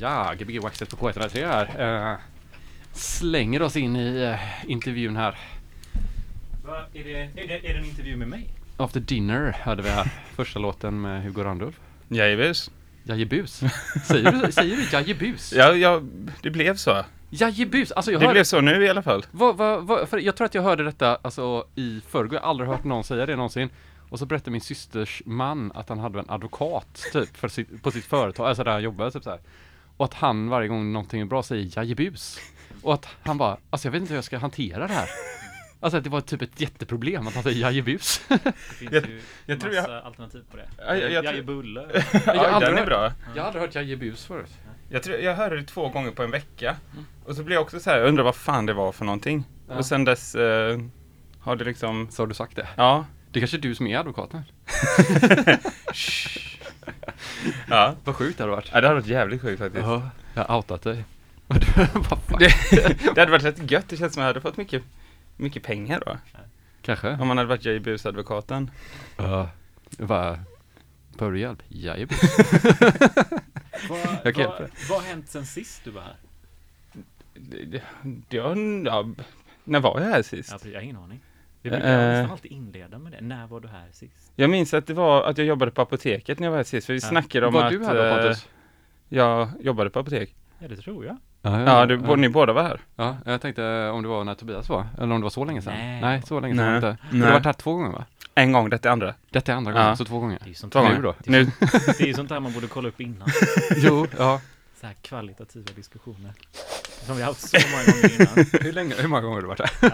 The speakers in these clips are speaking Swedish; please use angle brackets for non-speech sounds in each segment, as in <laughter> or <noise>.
Ja, Gbg Waxet på K103 här. Eh, slänger oss in i eh, intervjun här. Va, är, det, är, det, är det en intervju med mig? After Dinner hörde vi här. Första låten med Hugo Randulf. Jajebus. Jajebus. Säger du, säger du jajebus? Ja, ja, det blev så. Jajebus! Alltså jag Det blev så nu i alla fall. Vad, vad, för jag tror att jag hörde detta alltså, i förrgår, jag har aldrig hört någon säga det någonsin. Och så berättade min systers man att han hade en advokat typ för sitt, på sitt företag, alltså där han jobbade typ så här. Och att han varje gång någonting är bra säger jajebus. Och att han bara, alltså jag vet inte hur jag ska hantera det här. Alltså att det var typ ett jätteproblem att han säger jajebus. Det finns Jag- ju jag massa alternativ på det. Ja, jag- jag Jajebulle. <laughs> Jag den är hört- bra. Jag har aldrig hört jajebus förut. Jag, tror, jag hörde det två gånger på en vecka. Och så blev jag också så här, jag undrar vad fan det var för någonting. Ja. Och sen dess eh, har det liksom, Så har du sagt det. ja. Det är kanske är du som är advokaten. <laughs> <laughs> <laughs> Ja, Vad sjukt det hade varit. ja det hade varit jävligt sjukt faktiskt. Ja, jag har outat dig. <laughs> Det, <laughs> det hade varit rätt gött, det känns som jag hade fått mycket, mycket pengar då. Kanske? Om man hade varit JBUS-advokaten. Ja. Vad? Behöver du hjälp? Vad, Jag kan hjälpa vad, har hänt sen sist du var här? Det, det, det, ja, när var jag här sist? Jag, jag har ingen aning. Vi brukar Eh. nästan alltid inleda med det. När var du här sist? Jag minns att det var att jag jobbade på apoteket när jag var här sist, för vi Ja. snackade om Var att du här då eh, Pontus? jag jobbade på apotek. Ja, det tror jag. Ja, du, ja. ni båda var här. Ja, jag tänkte om det var när Tobias var, eller om det var så länge sedan. Nej. Nej så länge sedan var det Nej. inte. Du har varit här två gånger va? En gång, detta är andra. Detta är andra Ja. gången, så två gånger. Det är ju sånt, Två Nu gånger. då? Nu, <laughs> det är ju sånt här man borde kolla upp innan. <laughs> Jo, ja. Så här kvalitativa diskussioner. Som vi har haft så många gånger innan. <laughs> Hur länge, hur många gånger har du varit här? Ja.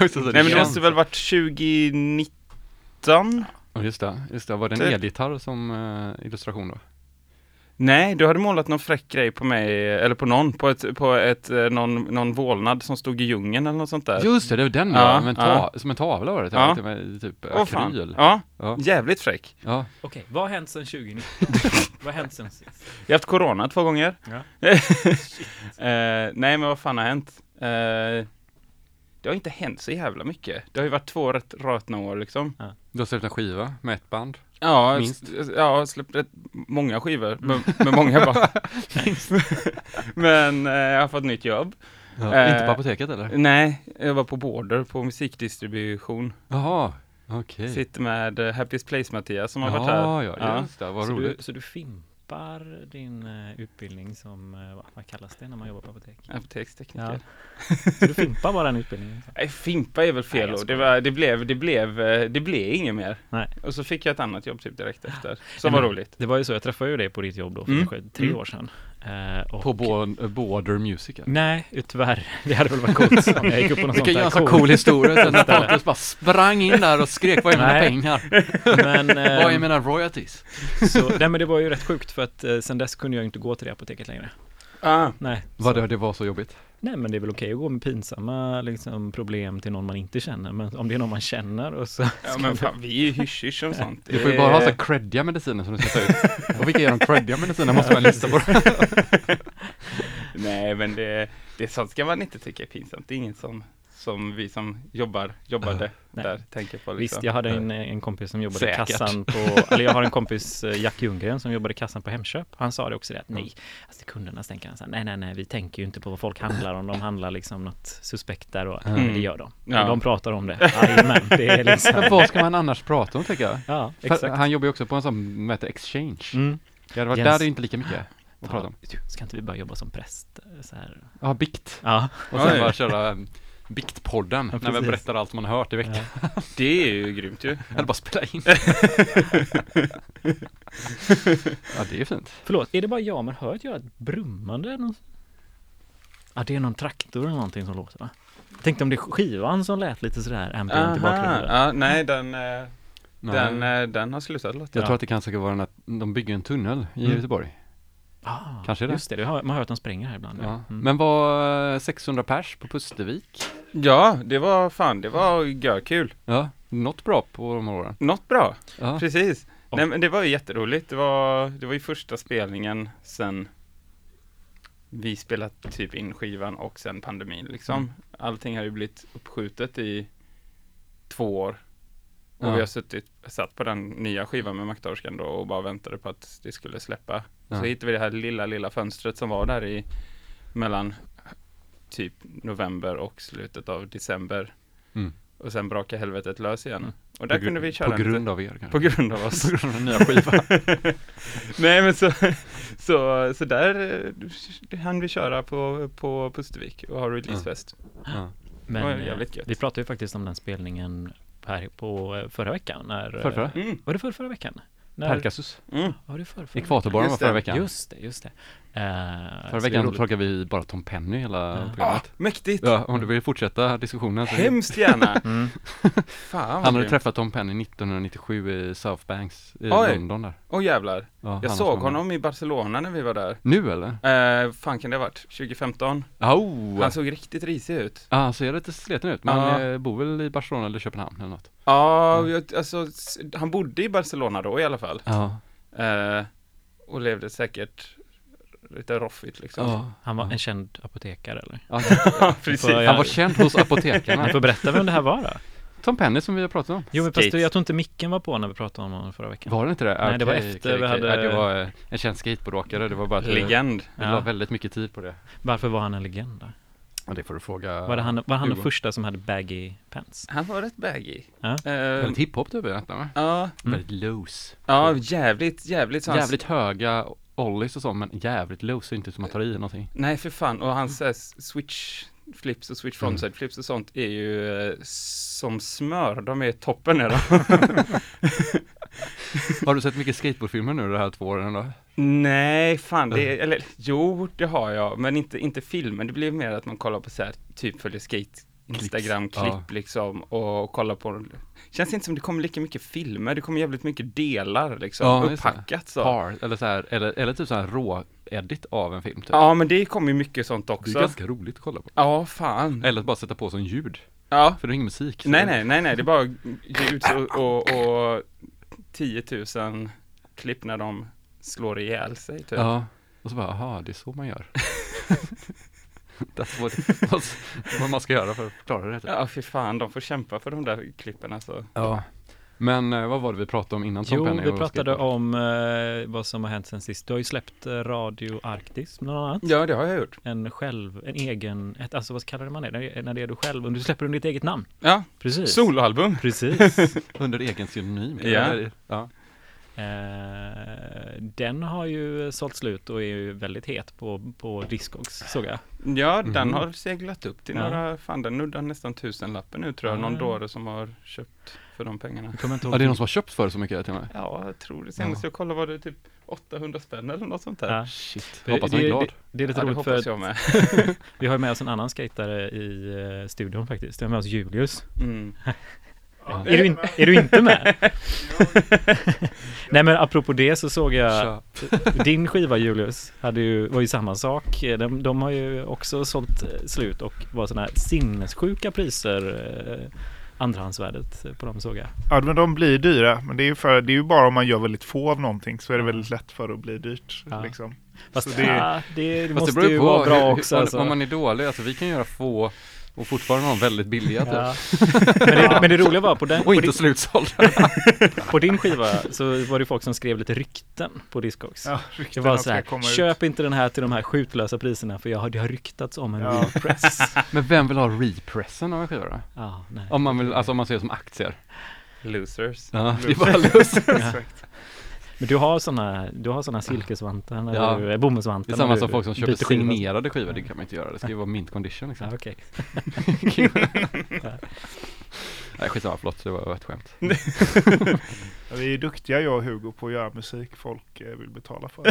Alltså, <laughs> nej men det måste väl varit 2019? Ja just det, just det. Var det en Typ. elgitarr som eh, illustration då? Nej, du hade målat någon fräck grej på mig, eller på någon, på ett, på ett, eh, någon, någon vålnad som stod i djungeln eller något sånt där. Just det, det var den Ja, ja, men ta, ja. som en tavla var det, Ja. med typ Åh, akryl. Ja, Ja. jävligt fräck. Ja. Okej, vad har hänt sedan 2019? <laughs> vad har hänt sen sist? Jag har haft corona två gånger. Ja. <laughs> Eh, nej, men vad fan har hänt? Eh, det har inte hänt så jävla mycket. Det har ju varit två rätt rötna år liksom. Du har släppt en skiva med ett band. Ja, Minst. ja, jag har släppt rätt många skivor med, med många band. <laughs> <laughs> men eh, jag har fått nytt jobb. Ja. Eh, Inte på apoteket eller? Nej, jag var på Border på musikdistribution. Jaha, okej. Sitter med eh, Happiest Place-Mattias som har varit här. Ja, ja, Ja. just det, vad Så du, så du fimpar din eh, utbildning som, eh, vad, kallas det när man jobbar på apotek? Apotekstekniker. Så du fimpar bara den utbildningen? <laughs> Nej, fimpa är väl fel Nej, ord. Det, var, det, blev, det, blev, eh, det blev inget mer. Nej. Och så fick jag ett annat jobb typ direkt efter. Som Nej, var roligt. Det var ju så, jag träffade ju dig på ditt jobb då för Mm. tre Mm. år sedan. Eh, och, På Bo- Border Music. eller? Nej, tyvärr. <laughs> Det hade väl varit coolt om jag gick upp på något sånt Vilken där ganska coolt. cool historia. Sen <laughs> när. Pontus bara sprang in där och skrek vad är mina Nej. pengar? <laughs> Men, eh, Vad är mina royalties? så, nej men det var ju rätt sjukt för att eh, sen dess kunde jag inte gå till det apoteket längre. Ah, Nej. Vad det, det var så jobbigt? Nej men det är väl okej att gå med pinsamma liksom, problem till någon man inte känner. Men om det är någon man känner och så... ja, men vi- fan, vi är ju hysch-hysch om sånt. Du får ju bara ha så Eh, här creddiga mediciner som du ska ta ut. Och vilka är de creddiga medicinerna? Måste man lista på. <laughs> Nej, men det, det sånt ska man inte tycka är pinsamt. Det är inget som, som vi som jobbar, jobbade Nej. där tänker på. Liksom. Visst, jag hade en, en kompis som jobbade i Säkert. kassan på, eller jag har en kompis, eh, Jack Ljunggren, som jobbade i kassan på Hemköp. Han sa det också det att nej, alltså kunderna tänker han så här, nej, nej, nej, vi tänker ju inte på vad folk handlar om. De handlar liksom något suspekt där och Mm. men det gör de. Ja. De pratar om det. Jajamän, det är Men liksom. vad ska man annars prata om tycker jag? Ja, exakt. han jobbar ju också på en sån, vad heter exchange. Mm. Det hade varit, Jens- där är det inte lika mycket att prata om. Ska inte vi börja jobba som präst? eh, Så här. Ja, bikt. Ja, Och sen bara köra Biktpodden, Ja, när vi berättar allt man har hört i veckan. ja. <laughs> Det är ju grymt ju. Eller bara spela in. <laughs> ja, det är fint. Förlåt, är det bara jag men hör att jag har ett brummande? Någon... Ja, det är någon traktor eller någonting som låter va? Jag tänkte om det är skivan som lät lite sådär ambient i bakgrunden. ja, nej, den, eh, den, eh, den har slutat låta. jag ja. tror att det kan säkert vara den att de bygger en tunnel i Mm. Göteborg. Ah, Kanske det. Just det, det har, man har hört de spränger här ibland. Ja. Mm. Men var eh, 600 pers på Pustervik? Ja, det var fan, det var görkul. Ja, något bra på de åren. Något bra, Ja. precis. Och- Nej men det var ju jätteroligt. Det var, det var ju första spelningen sen vi spelat typ in skivan och sen pandemin liksom. Mm. Allting har ju blivit uppskjutet i två år. Och Ja. vi har suttit, satt på den nya skivan med Maktorskan då och bara väntade på att det skulle släppa. Ja. Så hittade vi det här lilla, lilla fönstret som var där i mellan typ november och slutet av december. Mm. Och sen brakade helvetet lös igen. Mm. Och där På kunde vi köra På lite- grund av er kanske? på grund av <laughs> oss. På grund av den nya skivan. <laughs> Nej men så, så, så där eh, hann vi köra på, på Pustervik och ha releasefest. ja. Men Det var eh, jävligt gött. vi pratade ju faktiskt om den spelningen här på eh, förra veckan. När, eh, Förrförra? Mm, Var det förra, förra veckan? När, Perkasus. mm. Var det förra, förra Ekvatorborren var förra veckan. Just det, just det. Eh, Förra så veckan plockade vi bara Tom Penny hela Ja. Ah, programmet. mäktigt! Ja, om du vill fortsätta diskussionen så Hemskt gärna! <laughs> Mm. Fan Han hade träffat Tom Penny 1997 i South Banks i Oj. London där. Åh jävlar! Ja, Jag han såg honom i Barcelona när vi var där. Nu eller? Eh, fan kan det ha varit? 2015? Oh! Han såg riktigt risig ut. Ja, han ser lite sliten ut, men han eh, bor väl i Barcelona eller Köpenhamn eller något. Ja, Mm. jag- alltså han bodde i Barcelona då i alla fall. Ja. Eh, och levde säkert lite roffigt liksom. Ja. Han var Ja. en känd apotekare eller? Ja, <laughs> precis. Jag- han var känd hos apotekarna. Ni får berätta vem det här var då? Tom Penny som vi har pratat om. Jo men fast jag tror inte micken var på när vi pratade om honom förra veckan. Var det inte det? Nej, det var efter okej, vi hade- Nej, det var eh, en känd skateboardåkare. Det var bara vi- Legend. vi Ja. la väldigt mycket tid på det. Varför var han en legend då? Ja, det får du fråga. Var, det han, var han den första som hade baggy pants? Han var rätt baggy. Ja. Eh, Väldigt hiphop du berättar va? ja, Mm. Väldigt loose. ja, jävligt, jävligt. så han- Jävligt höga ollies och så, men jävligt loose. Inte som man tar i någonting. Nej, för fan. Och hans eh, switch flips och switch Mm. frontside flips och sånt är ju eh, som smör. De är toppen är de. <laughs> Har du sett mycket skateboardfilmer nu de här två åren då? Nej, fan det är, eller jo, det har jag, men inte, inte filmen. Det blir mer att man kollar på så här, typ följer skate Instagram-klipp Ja. liksom och kollar på Känns inte som det kommer lika mycket filmer, det kommer jävligt mycket delar liksom, Ja, upphackat så. Par, eller så här, eller, eller typ så här rå-edit av en film typ. Ja, men det kommer ju mycket sånt Det är också. ganska roligt att kolla på. Ja, fan. Eller att bara sätta på som ljud. Ja, För det är ingen musik. nej, nej, nej, nej, det är bara ljud och, och, och 10 000 klipp när de slår ihjäl sig typ. Ja, och så bara, aha, det är så man gör. <laughs> <laughs> That's what, vad, vad man ska göra för att klara det. Typ. Ja, fy fan, de får kämpa för de där klippen alltså. Ja. Men eh, vad var det vi pratade om innan Tom Jo, Penny vi och pratade skateboard? om eh, vad som har hänt sen sist. Du har ju släppt eh, Radio Arktis bland annat. Ja, det har jag gjort. En själv, en egen, ett, alltså vad kallar man det? När, när det är du själv, om du släpper under ditt eget namn. Ja, Precis. soloalbum. Precis. <laughs> Under egen synonym. Ja. Ja. Eh, den har ju sålt slut och är ju väldigt het på, på Discogs såg jag. Ja, den Mhm. har seglat upp till Ja. några, fan den nuddar nästan tusenlappen nu tror jag, Ja. någon dåre som har köpt för de pengarna. Ja, det är någon som har köpt för så mycket till med. Ja, jag tror det. Senast Ja. jag kollade var det typ 800 spänn eller något sånt där. Ja. Shit. Hoppas han är det, glad. det, det är lite Ja, det roligt för jag med. <laughs> vi har ju med oss en annan skatare i eh, studion faktiskt. Vi har med oss Julius. Mm. <laughs> Ja. Är du, in, är du inte med? Nej men apropå det så såg jag din skiva Julius hade ju, var ju samma sak. De, de har ju också sålt eh, slut och var sådana här sinnessjuka priser. Eh, andrahandsvärdet på dem såg jag. Ja, men de blir dyra. Men det är ju, för, det är ju bara om man gör väldigt få av någonting så är det väldigt lätt för att bli dyrt. Ja. Liksom. Fast Så det, ja, det, det måste ju på vara bra hur- också. om, Alltså. om man är dålig, alltså vi kan göra få och fortfarande ha dem väldigt billiga typ. Ja. <laughs> Men, det, men det roliga var på den, Och på inte din, slutsålda. <laughs> på din skiva så var det folk som skrev lite rykten på Discogs. Ja, Det var så här, komma ut. köp inte den här till de här skjutlösa priserna för jag har, det har ryktats om en Ja. repress. <laughs> Men vem vill ha repressen av en skiva då? Ja, nej. Om man vill, alltså om man ser det som aktier. Losers. Ja, det är bara lust. Men du har sådana, du har såna silkesvantar när Ja. du, bomullsvantar Det är samma som folk som köper signerade skivor, det kan man inte göra. Det ska ju vara mint condition liksom. Ja, okej. <laughs> Nej skitsamma, förlåt, det var ett skämt. <laughs> Vi är duktiga jag och Hugo på att göra musik folk eh, vill betala för. det.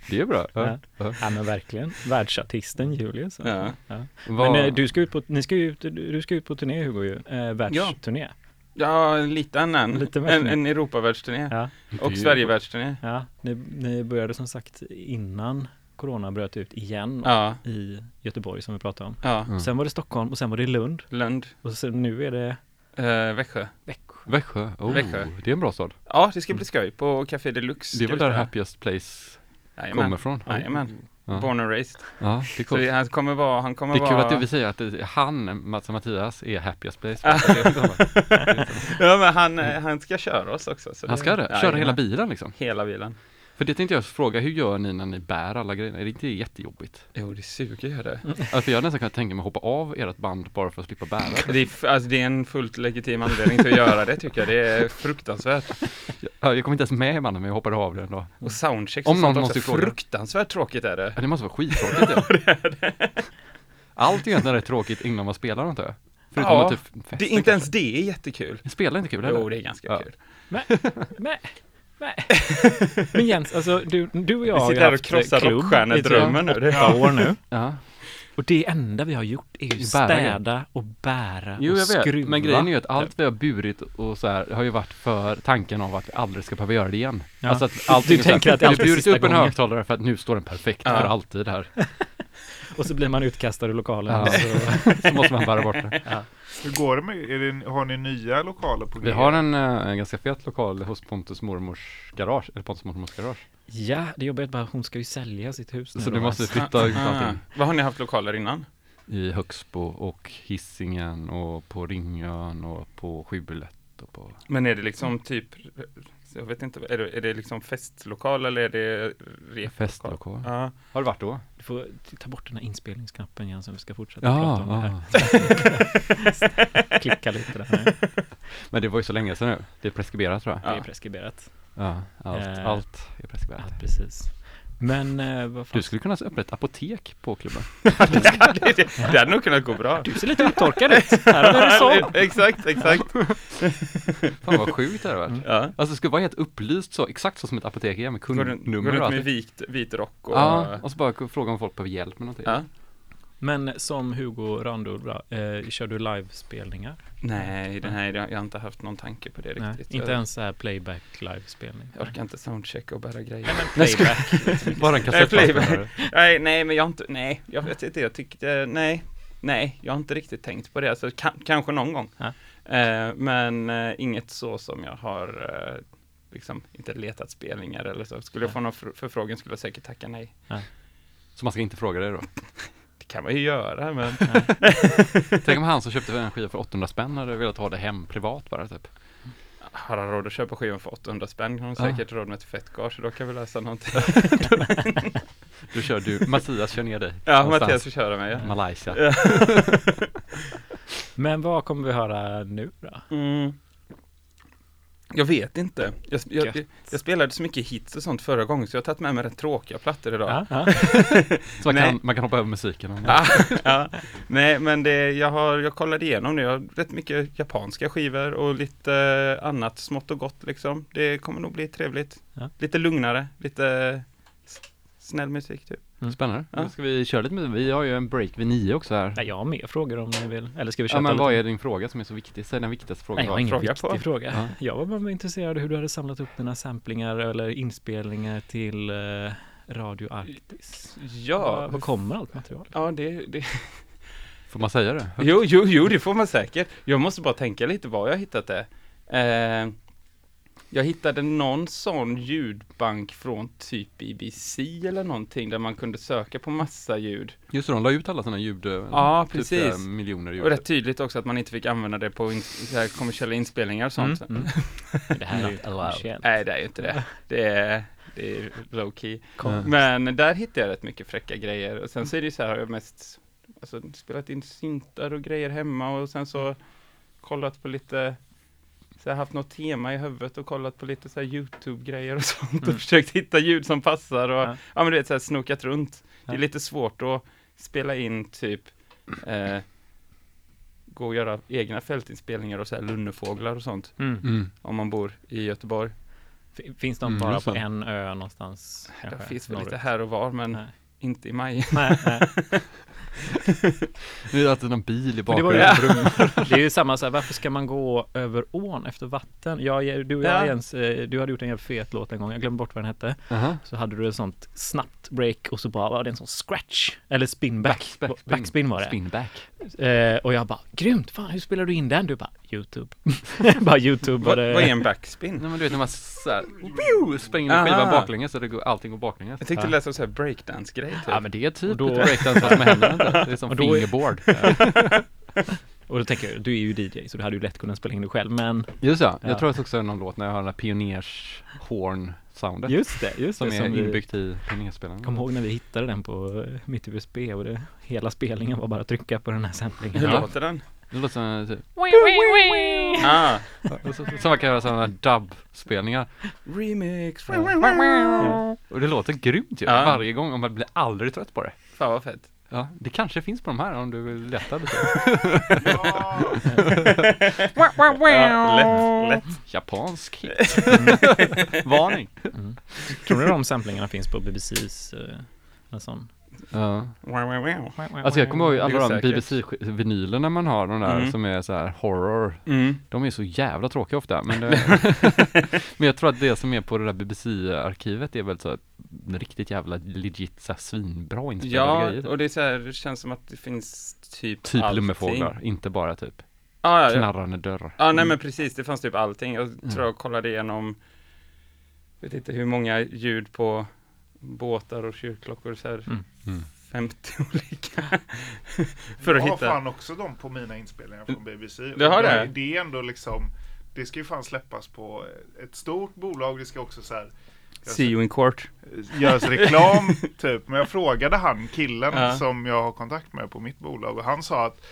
<laughs> Det är bra. Ja. Ja. Men verkligen. Världsartisten Julius. Ja. Ja. Men eh, du ska ut på, ni ska ut, du ska ut på turné Hugo ju. Eh, världsturné. Ja, en liten en. Lite en, en Europavärldsturné. Ja. Och Sverigevärldsturné. ja. Ni, ni började som sagt innan Corona bröt ut igen Ja, i Göteborg som vi pratade om. ja. Mm. Sen var det Stockholm och sen var det Lund. Lund, Och sen nu är det eh, Växjö. Växjö. Växjö, oh, Växjö. det är en bra stad. Ja, det ska bli skoj på Café Deluxe. Det är väl där happiest place Jajamän. kommer från. Jajamän. Ja. Born and raised. Ja, det är Så coolt. det- han kommer vara, han kommer Det är kul vara... att du vill säga att det, han, Mats och Mattias, är happiest place. <laughs> ja men han, eh, han ska köra oss också. Så Han ska det? Köra Jajamän. hela bilen liksom? Hela bilen. För det tänkte jag fråga, hur gör ni när ni bär alla grejerna? Är det inte jättejobbigt? Jo, det suger ju det. Alltså, för jag hade nästan kunnat tänka mig att hoppa av ert band bara för att slippa bära det. Det är, alltså, det är en fullt legitim anledning till att göra det tycker jag. Det är fruktansvärt. Ja, Jag kom inte ens med i bandet men jag hoppade av det ändå. Och soundcheck Om någon måste också. fråga. Fruktansvärt tråkigt är det. Ja, det måste vara skittråkigt <laughs> ja. Allt är egentligen rätt tråkigt innan man spelar antar jag. Förutom Ja, att typ festa det inte ens det är jättekul. Det spelar inte kul Jo, heller. det är ganska Ja. kul. Men, men, men. <laughs> men Jens, alltså du, du och jag Vi har ju sitter här och haft krossar klubb rockstjärnedrömmen nu. Det- åtta år nu. <laughs> Ja. Och det enda vi har gjort är ju Bära städa och bära Jo och jag vet, skruva. men grejen är ju att allt vi har burit och så här har ju varit för tanken av att vi aldrig ska behöva göra det igen. Ja. Alltså att allting Du är så här, tänker att det vi har alltid är burit sista upp en gången. högtalare för att nu står den perfekt Ja. för alltid här. <laughs> Och så blir man utkastad ur lokalen. Ja. Så, <laughs> Så måste man bära bort det. ja. Hur går det med, är det, har ni nya lokaler på G? Vi har en, eh, en ganska fet lokal hos Pontus mormors garage, eller Pontus mormors garage. ja, det jobbiga är bara hon ska ju sälja sitt hus nu Så du måste alltså. flytta ut Ah, allting. <laughs> Vad har ni haft lokaler innan? I Högsbo och Hisingen och på Ringön och på Skibulett och på Men är det liksom typ, jag vet inte, är det, är det liksom festlokal eller är det replokal? festlokal. Ja. Har du varit då? Du får ta bort den här inspelningsknappen Jens om vi ska fortsätta Ja, prata om det här. ja. <laughs> Klicka lite där. Men det var ju så länge sedan nu. Det är preskriberat tror jag. Det är preskriberat. Ja, allt, Eh. allt är preskriberat. Ja, precis. Men eh, vad fan? Du skulle kunna öppna ett apotek på klubben. <laughs> det, det, det hade nog kunnat gå bra. Du ser lite uttorkad ut. Här är det så. <laughs> exakt, exakt. <laughs> Fan vad sjukt det hade varit. Mm. Ja. Alltså det skulle vara helt upplyst så, exakt så som ett apotek är med Går går kundnummer och runt med vit, vit rock och... Ja, och så bara fråga om folk behöver hjälp med någonting. Ja. Men som Hugo Randull, eh, kör du livespelningar? Nej, den här, jag, har inte haft någon tanke på det Nej, riktigt. inte jag, ens så här playback livespelning? jag orkar inte soundchecka och bära grejer. <laughs> Playback. Bara en Nej, kassettbandspelare. Nej, nej, men jag har inte, nej, jag vet inte, jag tyckte, nej, nej, jag har inte riktigt tänkt på det, alltså ka, kanske någon gång. Ja. Eh, men eh, inget så som jag har, eh, liksom, inte letat spelningar eller så. Skulle jag få någon för, förfrågan skulle jag säkert tacka nej. Så man ska inte fråga dig då. <laughs> Kan man ju göra, men <laughs> Tänk om han som köpte en skiva för 800 spänn hade velat ha det hem privat bara typ. har han råd att köpa skivan för 800 spänn har han Ja. säkert råd med ett fett gage, då kan vi läsa någonting. <laughs> Då kör du, Mattias kör ner dig. Ja, någonstans. Mattias köra mig. Ja. Malaysia. <laughs> Men vad kommer vi höra nu då? Mm. Jag vet inte. Jag, jag, jag, jag spelade så mycket hits och sånt förra gången så jag har tagit med mig rätt tråkiga plattor idag. Ja, ja. <laughs> Så man kan, man kan hoppa över musiken. Ja, <laughs> ja. Nej, men det, jag, har, jag kollade igenom nu. Jag har rätt mycket japanska skivor och lite eh, annat smått och gott liksom. Det kommer nog bli trevligt. Lite lugnare, lite snäll musik typ. Spännande. Ja. Ska vi köra lite med Vi har ju en break vid nio också här. Nej, jag har mer frågor om ni vill. Eller ska vi köra Ja men lite? vad är din fråga som är så viktig? Säg den viktigaste frågan. Nej, jag har ingen Fråga viktig på. fråga. Ja. Jag var bara intresserad av hur du hade samlat upp dina samplingar eller inspelningar till eh, Radio Arktis. Ja, Var, var kommer allt material? ja det, det. Får man säga det? Jo, jo, jo, det får man säkert. Jag måste bara tänka lite var jag har hittat det. Eh, jag hittade någon sån ljudbank från typ BBC eller någonting där man kunde söka på massa ljud. Just det, de la ut alla sådana ljud. eh, Ja, typ precis. miljoner ljud. Och rätt tydligt också att man inte fick använda det på in, så här kommersiella inspelningar och sånt. Mm, mm. <laughs> Det här är ju Not allowed. <laughs> Nej, det är ju inte det. Det är, det är low key. Ja. Men där hittade jag rätt mycket fräcka grejer. Och sen så är det ju så här, har jag mest alltså, spelat in syntar och grejer hemma och sen så kollat på lite så jag har haft något tema i huvudet och kollat på lite så här Youtube-grejer och <laughs> sånt och Mm. försökt hitta ljud som passar och Ja. ja, men du vet så här snokat runt. Det Ja. är lite svårt att spela in typ eh, gå och göra egna fältinspelningar och så här lunnefåglar och sånt Mm. Mm. om man bor i Göteborg. F- Finns de Mm, bara just på det. en ö någonstans? Det finns väl norrut? lite här och var men Nej. Inte i maj. Nej, <laughs> nej. Nu är det alltid någon bil i det bakgrunden. ju- <laughs> Det är ju samma så här, varför ska man gå över ån efter vatten? Jag, du och jag Ja. Jens, eh, du hade gjort en jävligt fet låt en gång, jag glömde bort vad den hette. Aha. Så hade du ett sånt snabbt break och så bara var det en sån scratch, eller spinback. Back- backspin. Backspin var det. Spinback. Eh, och jag bara, grymt, fan hur spelar du in den? Du bara, YouTube. <laughs> bara YouTube Vad, det. är en backspin? Nej men du vet när man såhär, spränger skivan baklänges så det går, allting går baklänges. Jag tyckte det lät som så här breakdance-grej typ. Ja men det är typ Och då- lite breakdance fast med händerna inte. <laughs> Det är som Och då är- fingerboard. <laughs> Och då tänker jag, du är ju DJ så du hade ju lätt kunnat spela in det själv, men Just ja, jag Ja. tror att också är någon låt när jag har den där pioners horn soundet. Just det, just som det. är Som vi, inbyggt i pinjerspelaren. kom ihåg när vi hittade den på eh, mitt USB och det, hela spelningen var bara att trycka på den här samplingen. Hur Ja. låter den? Det låter som, typ, Ah, som man kan göra sådana dubb-spelningar. remix. Och det låter grymt ju, Ja. varje gång och man blir aldrig trött på det. Fan vad fett. Ja, det kanske finns på de här om du vill leta lite. Ja, lätt, lätt. Japansk hit. <laughs> Varning. Mm. Tror ni de samplingarna finns på BBCs eh, en sån? Ja. Wow, wow, wow. Alltså jag kommer ihåg alla de. BBC-vinylerna man har, de där Mm. som är så här horror. Mm. De är så jävla tråkiga ofta, men, <laughs> men jag tror att det som är på det där BBC-arkivet är väl så här riktigt jävla legit så här svinbra inspelade Ja, grejer. och det är så här, det känns som att det finns typ Typ allting. lummefåglar, inte bara typ Ah, ja, ja. knarrande dörr. Ja, nej men precis, det fanns typ allting. Jag Mm. tror jag kollade igenom, vet inte hur många ljud på båtar och kyrkklockor, så här Mm. Mm. 50 <laughs> olika. För att jag har fan också dem på mina inspelningar från BBC. Du har det? Det är ändå liksom, det ska ju fan släppas på ett stort bolag. Det ska också så här See you in court. görs reklam <laughs> typ. Men jag frågade han killen Ja. som jag har kontakt med på mitt bolag och han sa att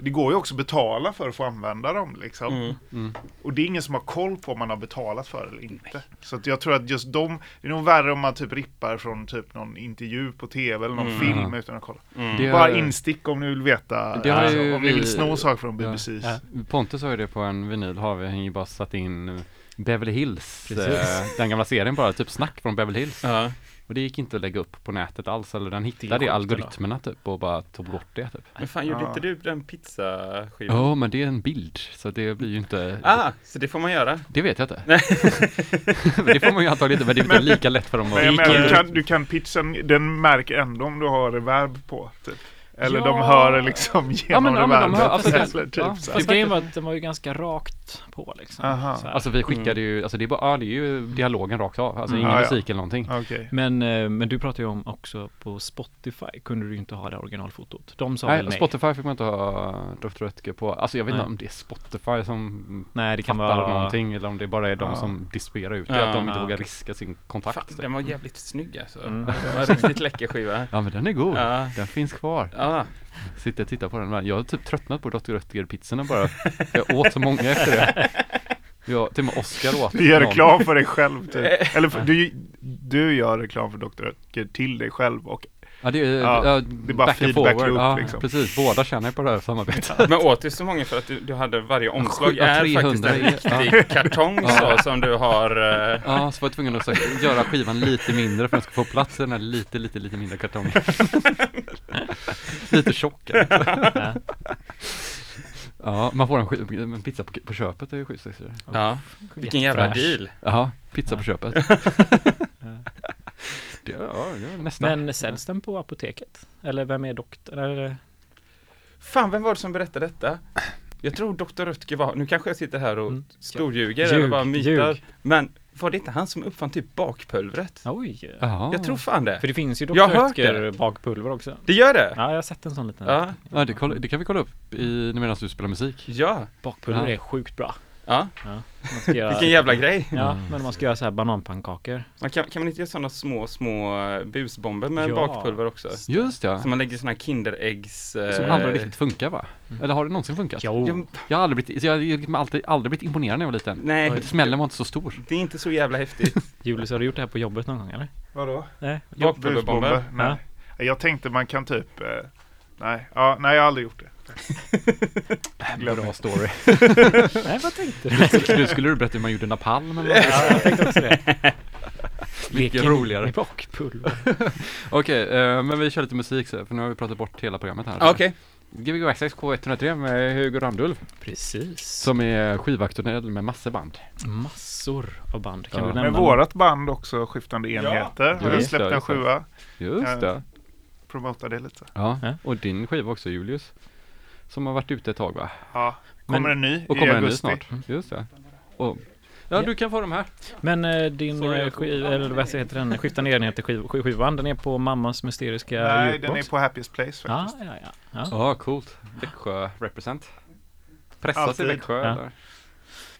det går ju också att betala för att få använda dem liksom. Mm. Mm. Och det är ingen som har koll på om man har betalat för det eller inte. Så att jag tror att just de, det är nog värre om man typ rippar från typ någon intervju på tv eller någon Mm. film utan att kolla. Mm. Det- Bara instick om ni vill veta, Det har alltså, om ni vill vi- sno saker från Ja. BBC. Ja. Pontus har ju det på en vinyl, har vi har ju bara satt in Beverly Hills, Precis. eh, den gamla serien bara, typ snack från Beverly Hills. Ja. Och det gick inte att lägga upp på nätet alls, eller den hittade i algoritmerna typ och bara tog bort det typ. Men fan, gjorde Ja. inte du den pizzaskivan? Ja, men det är en bild, så det blir ju inte Ah, så det får man göra? Det vet jag inte. <laughs> men det får man ju antagligen inte, men det är inte lika lätt för dem Men att menar, du gick- kan, du kan pitchen, den märker ändå om du har reverb på. Typ. Eller Ja. de hör liksom genom Ja, men- ja, men de hör- alltså, det- eller typ ja, så. Fast grejen var att den var ju ganska rakt på liksom. Aha. Så här. Alltså vi skickade ju, alltså det är bara, ja det är ju dialogen rakt av, alltså Mm. ingen Ja, ja. musik eller någonting. Okej. Men, eh, men du pratar ju om också på Spotify kunde du ju inte ha det originalfotot. De sa väl Nej, nej. Spotify fick man inte ha Dr. Röttger på, alltså jag vet inte Nej. om det är Spotify som nej, det kan fattar vara någonting eller om det bara är de Ja. som distribuerar ut det, Ja. att de inte Ja. vågar riska sin kontakt. Fan, den var jävligt snygg alltså. Mm. Det var en riktigt läcker skiva. Ja men den är god, Ja. den finns kvar. Ja, Sitter och tittar på den, men jag har typ tröttnat på Dr. Röttger-pizzorna bara. Jag åt så många efter det. Jag, till och med Oscar åt Du gör någon. reklam för dig själv typ. <laughs> Eller för, du, du gör reklam för Dr. Röttger till dig själv och Ja det är, Ja, ja, det är bara feedback forward. loop, ja, liksom. precis, båda tjänar på det här samarbetet. men åt du så många för att du, du hade varje omslag Ja, är 300 faktiskt en riktig kartong Ja. så som du har eh, Ja, så var jag tvungen att så, göra skivan lite mindre för att den ska få plats i den här lite, lite, lite mindre kartongen. lite tjockare. Ja. Ja, man får en, en pizza på, på köpet, det är ju schysst. Ja, vilken jävla deal. Jaha, pizza på Ja. köpet. <laughs> det, ja, det är nästan. Men säljs den på apoteket? Eller vem är doktorn? Eller? Fan, vem var det som berättade detta? Jag tror Dr. Röttger var, nu kanske jag sitter här och Mm. storljuger Ljug, eller bara mytar. ljug. Men var det inte han som uppfann typ bakpulvret? Oj! Jaha. Jag tror fan det. För det finns ju hört Dr. bakpulver också. Det gör det? Ja, jag har sett en sån liten. Ja. Ja, det, kolla, det kan vi kolla upp i, medan du spelar musik. Ja. Bakpulver Ja. är sjukt bra. Ja. Ja. Man ska göra, Vilken jävla grej. Ja, Mm. men man ska göra så här bananpannkakor. Man kan, kan man inte göra sådana små, små eh, busbomber med Ja. bakpulver också? Just ja. Så man lägger sådana här Kinderäggs... eh, Som aldrig riktigt funkar va? Eller har det någonsin funkat? Jo. Ja, Jag har aldrig blivit, jag har alltid, aldrig blivit imponerad när jag var liten. nej, Smällen var inte så stor. det är inte så jävla häftigt. <laughs> Julius, har du gjort det här på jobbet någon gång eller? Vadå? Nej. Bakpulverbomber. Nej. Jag tänkte man kan typ, eh, nej, ja, nej jag har aldrig gjort det. <laughs> Glöm Bra story. <laughs> Nej, vad tänkte du? Du skulle du berätta hur man gjorde napalm eller något? Ja, jag tänkte också det. <laughs> Mycket roligare. med bakpulver. Okej, eh, men vi kör lite musik så, för nu har vi pratat bort hela programmet här. Okej. Gbg Access K103 med Hugo Randulf, Precis. som är skivaktuell med massor band. Massor av band. Kan Ja. du Men nämna? vårat band också, Skiftande enheter, har ju Just släppt en sjua. Just Ja. det. Promota det lite. Ja, och din skiva också Julius. Som har varit ute ett tag va? Ja, kommer Men- en ny Och i kommer en ny augusti. snart. Just det. Och, ja, Ja. du kan få de här. Men eh, din Sorry, eh, eller vad heter den, skiftande enheter skiv, skiv, skivan, den är på mammas mysteriska Nej, ljudbox? den är på Happiest Place Ja, faktiskt. ja, ja. ja. Ja, coolt. Växjö represent. Pressas Alltid. i Växjö Ja. eller?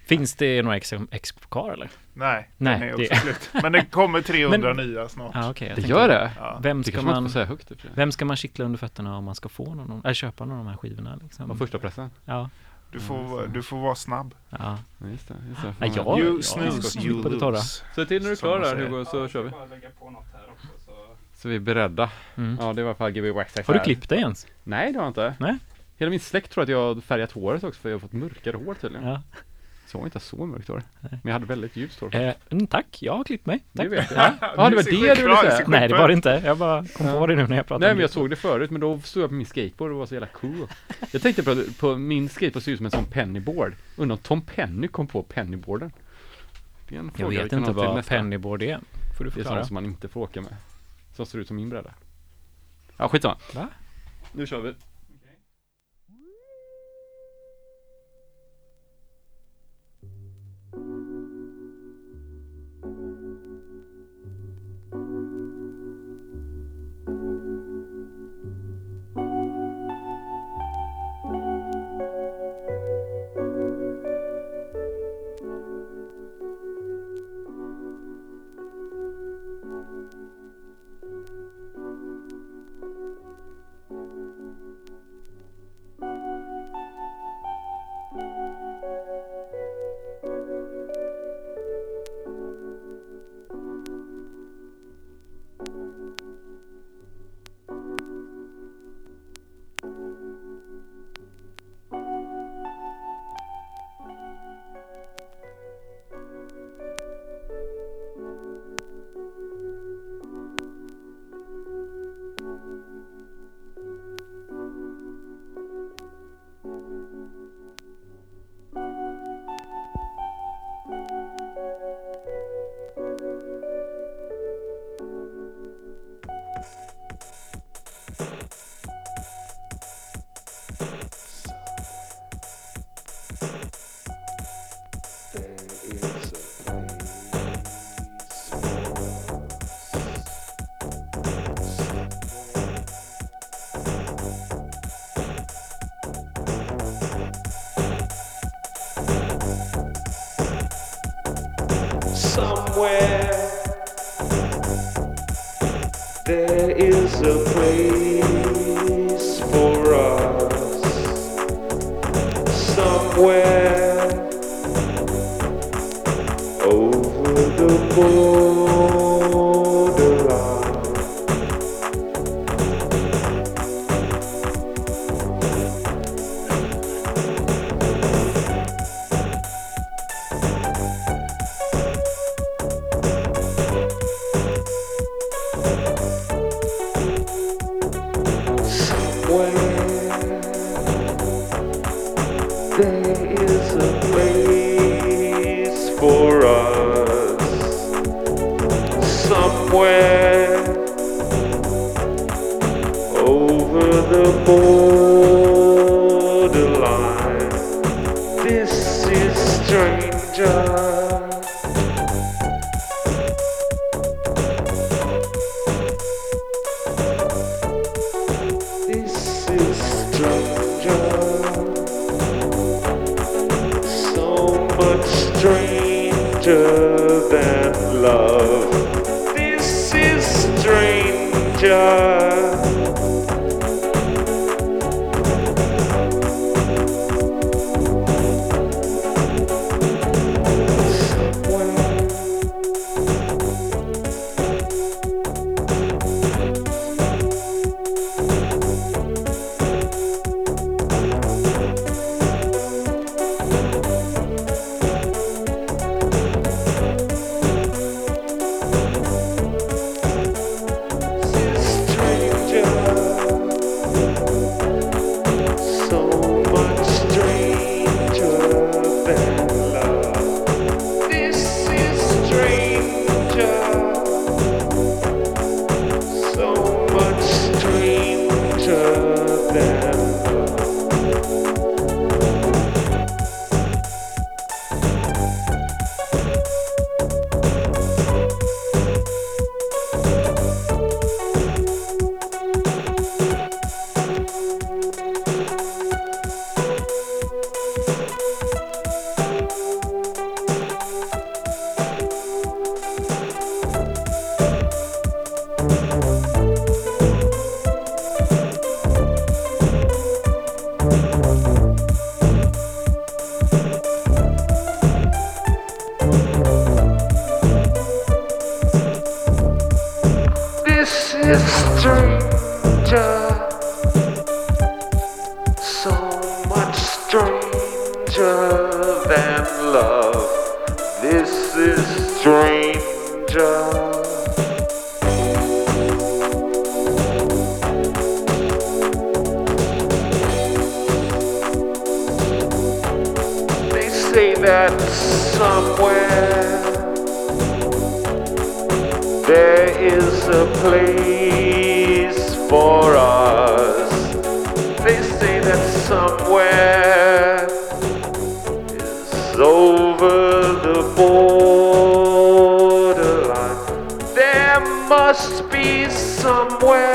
Finns det några ex, ex kvar eller? Nej, Nej, den är det- också slut. Men det kommer 300 <laughs> Men- nya snart. Okej. jag Det gör det? Ja. Vem Det ska, kanske man man, högt vem ska man kittla under fötterna om man ska få någon, eller köpa någon av de här skivorna? Liksom? Och första pressen. Ja, Du, får, du får vara snabb. ja. Just det, just det. Nej, jag- You snooze, you det lose. Så till när du är klar där. Hugo så kör vi. bara lägga på något här också. Så. Så vi är beredda. Mm. Ja, det var för GB Wax Har du klippt dig ens? Nej, det har jag inte. Nej. Hela min släkt tror att jag har färgat håret också för jag har fått mörkare hår tydligen. Ja. Så jag har inte så mörkt hår. Men jag hade väldigt ljust hår. Eh, mm, tack, jag har klippt mig. det Tack. vet jag. Ja, det var det du ville säga. Nej, det var det inte. Jag bara kom på det nu när jag pratade Nej men jag det. såg det förut men då stod jag på min skateboard och var så jävla cool. Jag tänkte på, på min skateboard ser ut som en sån pennyboard. Undrar om Tom Penny kom på pennyboarden. Det är en Jag fråga vi vet inte vad nästa. pennyboard är. Får du Det är förklara? sånt som man inte får åka med. Som ser ut som min bräda. Ja skitsamma. Va? Nu kör vi. Is a place must be somewhere.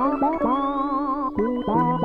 Bye.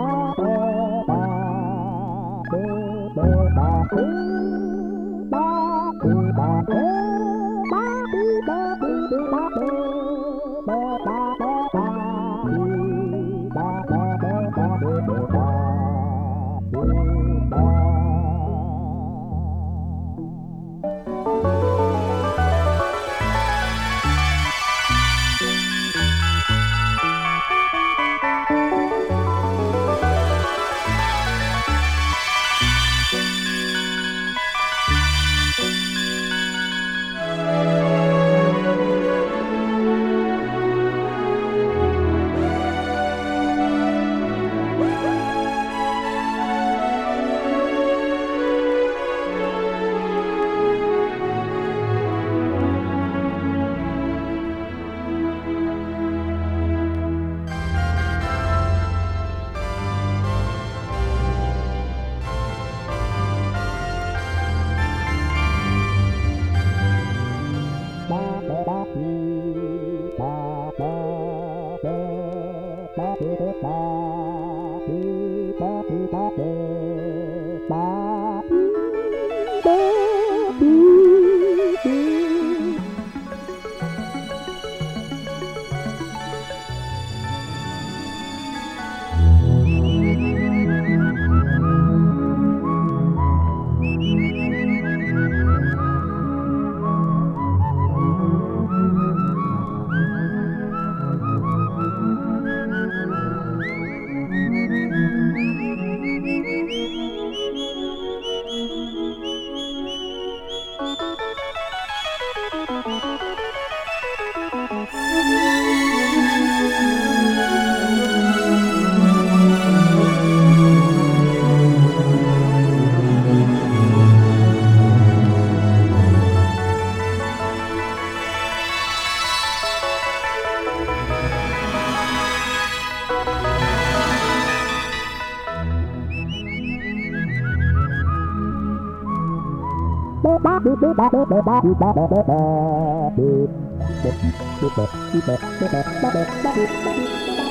Thank you.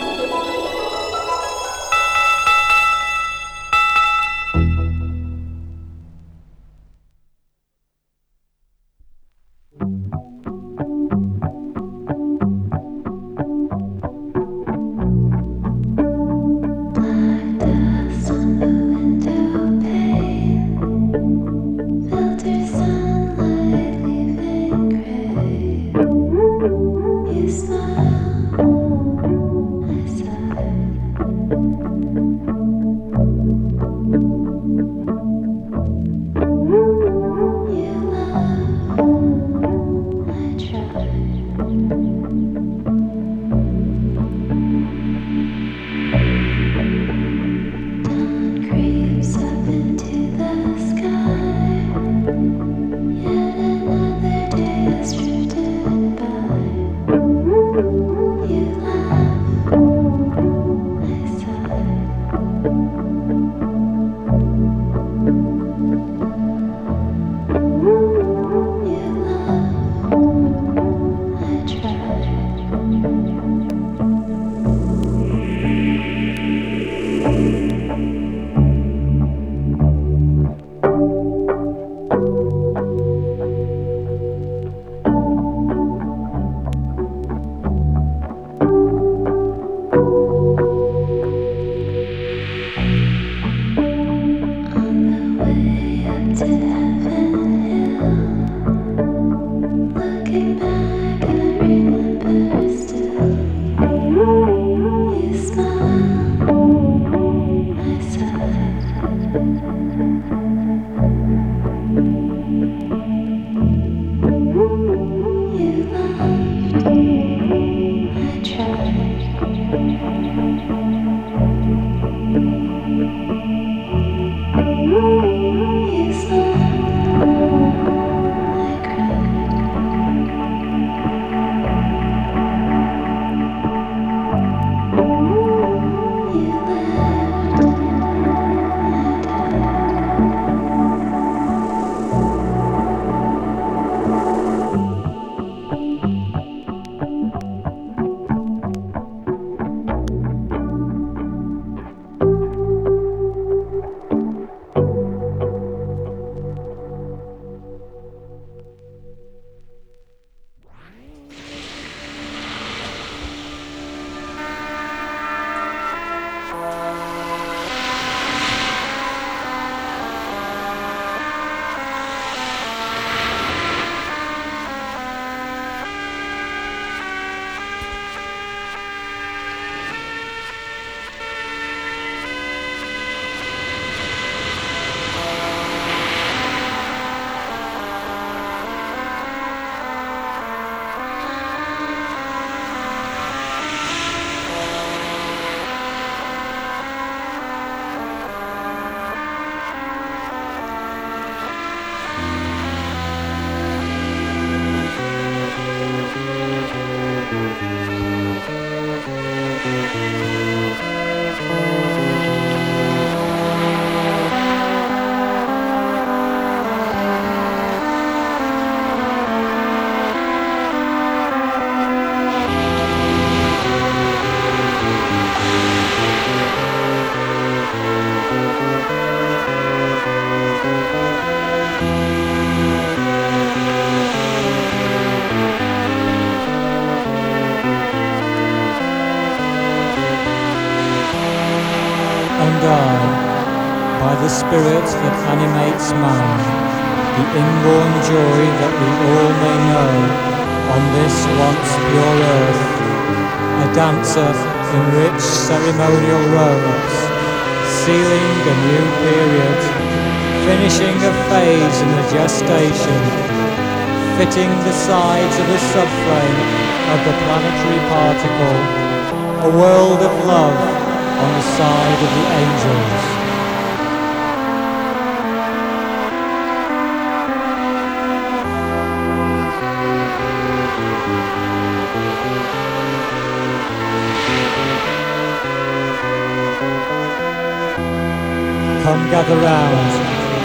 Come gather round,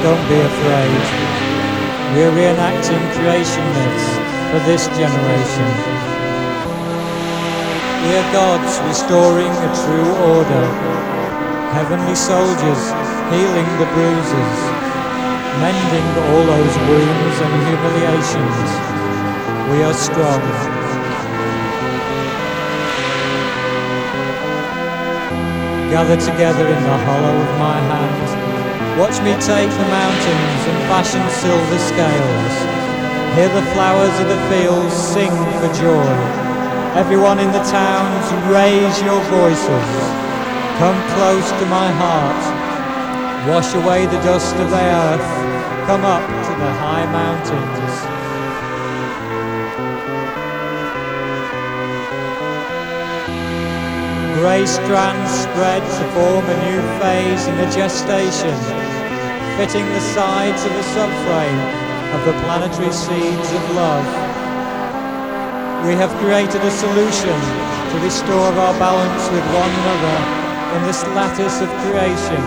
don't be afraid. We're reenacting creation myths for this generation. We're gods restoring a true order. Heavenly soldiers healing the bruises. Mending all those wounds and humiliations. We are strong. Gather together in the hollow of my hand. Watch me take the mountains and fashion silver scales. Hear the flowers of the fields sing for joy. Everyone in the towns, raise your voices. Come close to my heart. Wash away the dust of the earth. Come up to the high mountains. Grey strands spread to form a new phase in the gestation, fitting the sides of the subframe of the planetary seeds of love. We have created a solution to restore our balance with one another in this lattice of creation,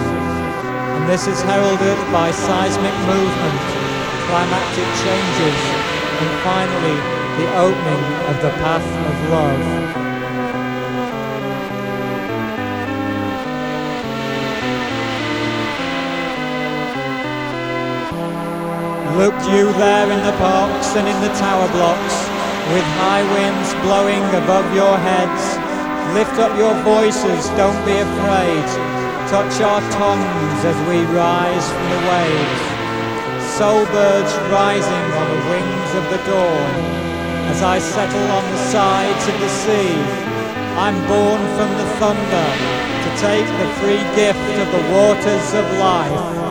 and this is heralded by seismic movement, climactic changes, and finally the opening of the path of love. Look you there in the parks and in the tower blocks, with high winds blowing above your heads. Lift up your voices, don't be afraid. Touch our tongues as we rise from the waves. Soul birds rising on the wings of the dawn. As I settle on the sides of the sea, I'm born from the thunder to take the free gift of the waters of life.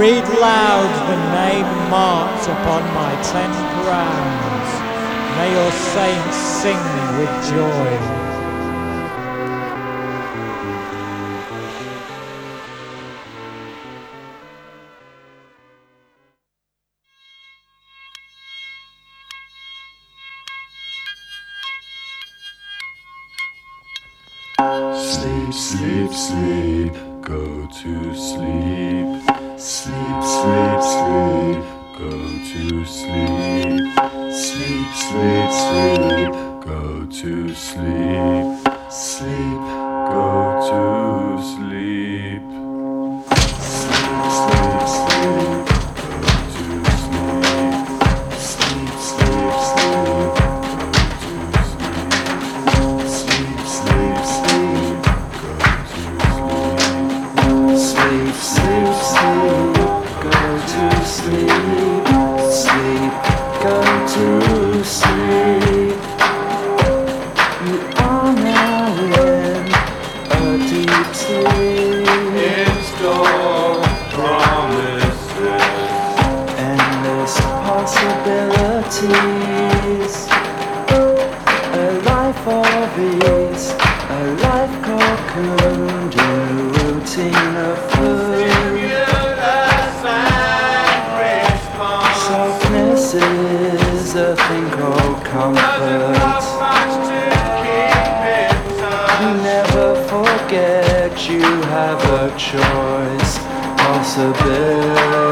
Read loud the name marked upon my ten crowns. May your saints sing with joy. You have a choice, possibilities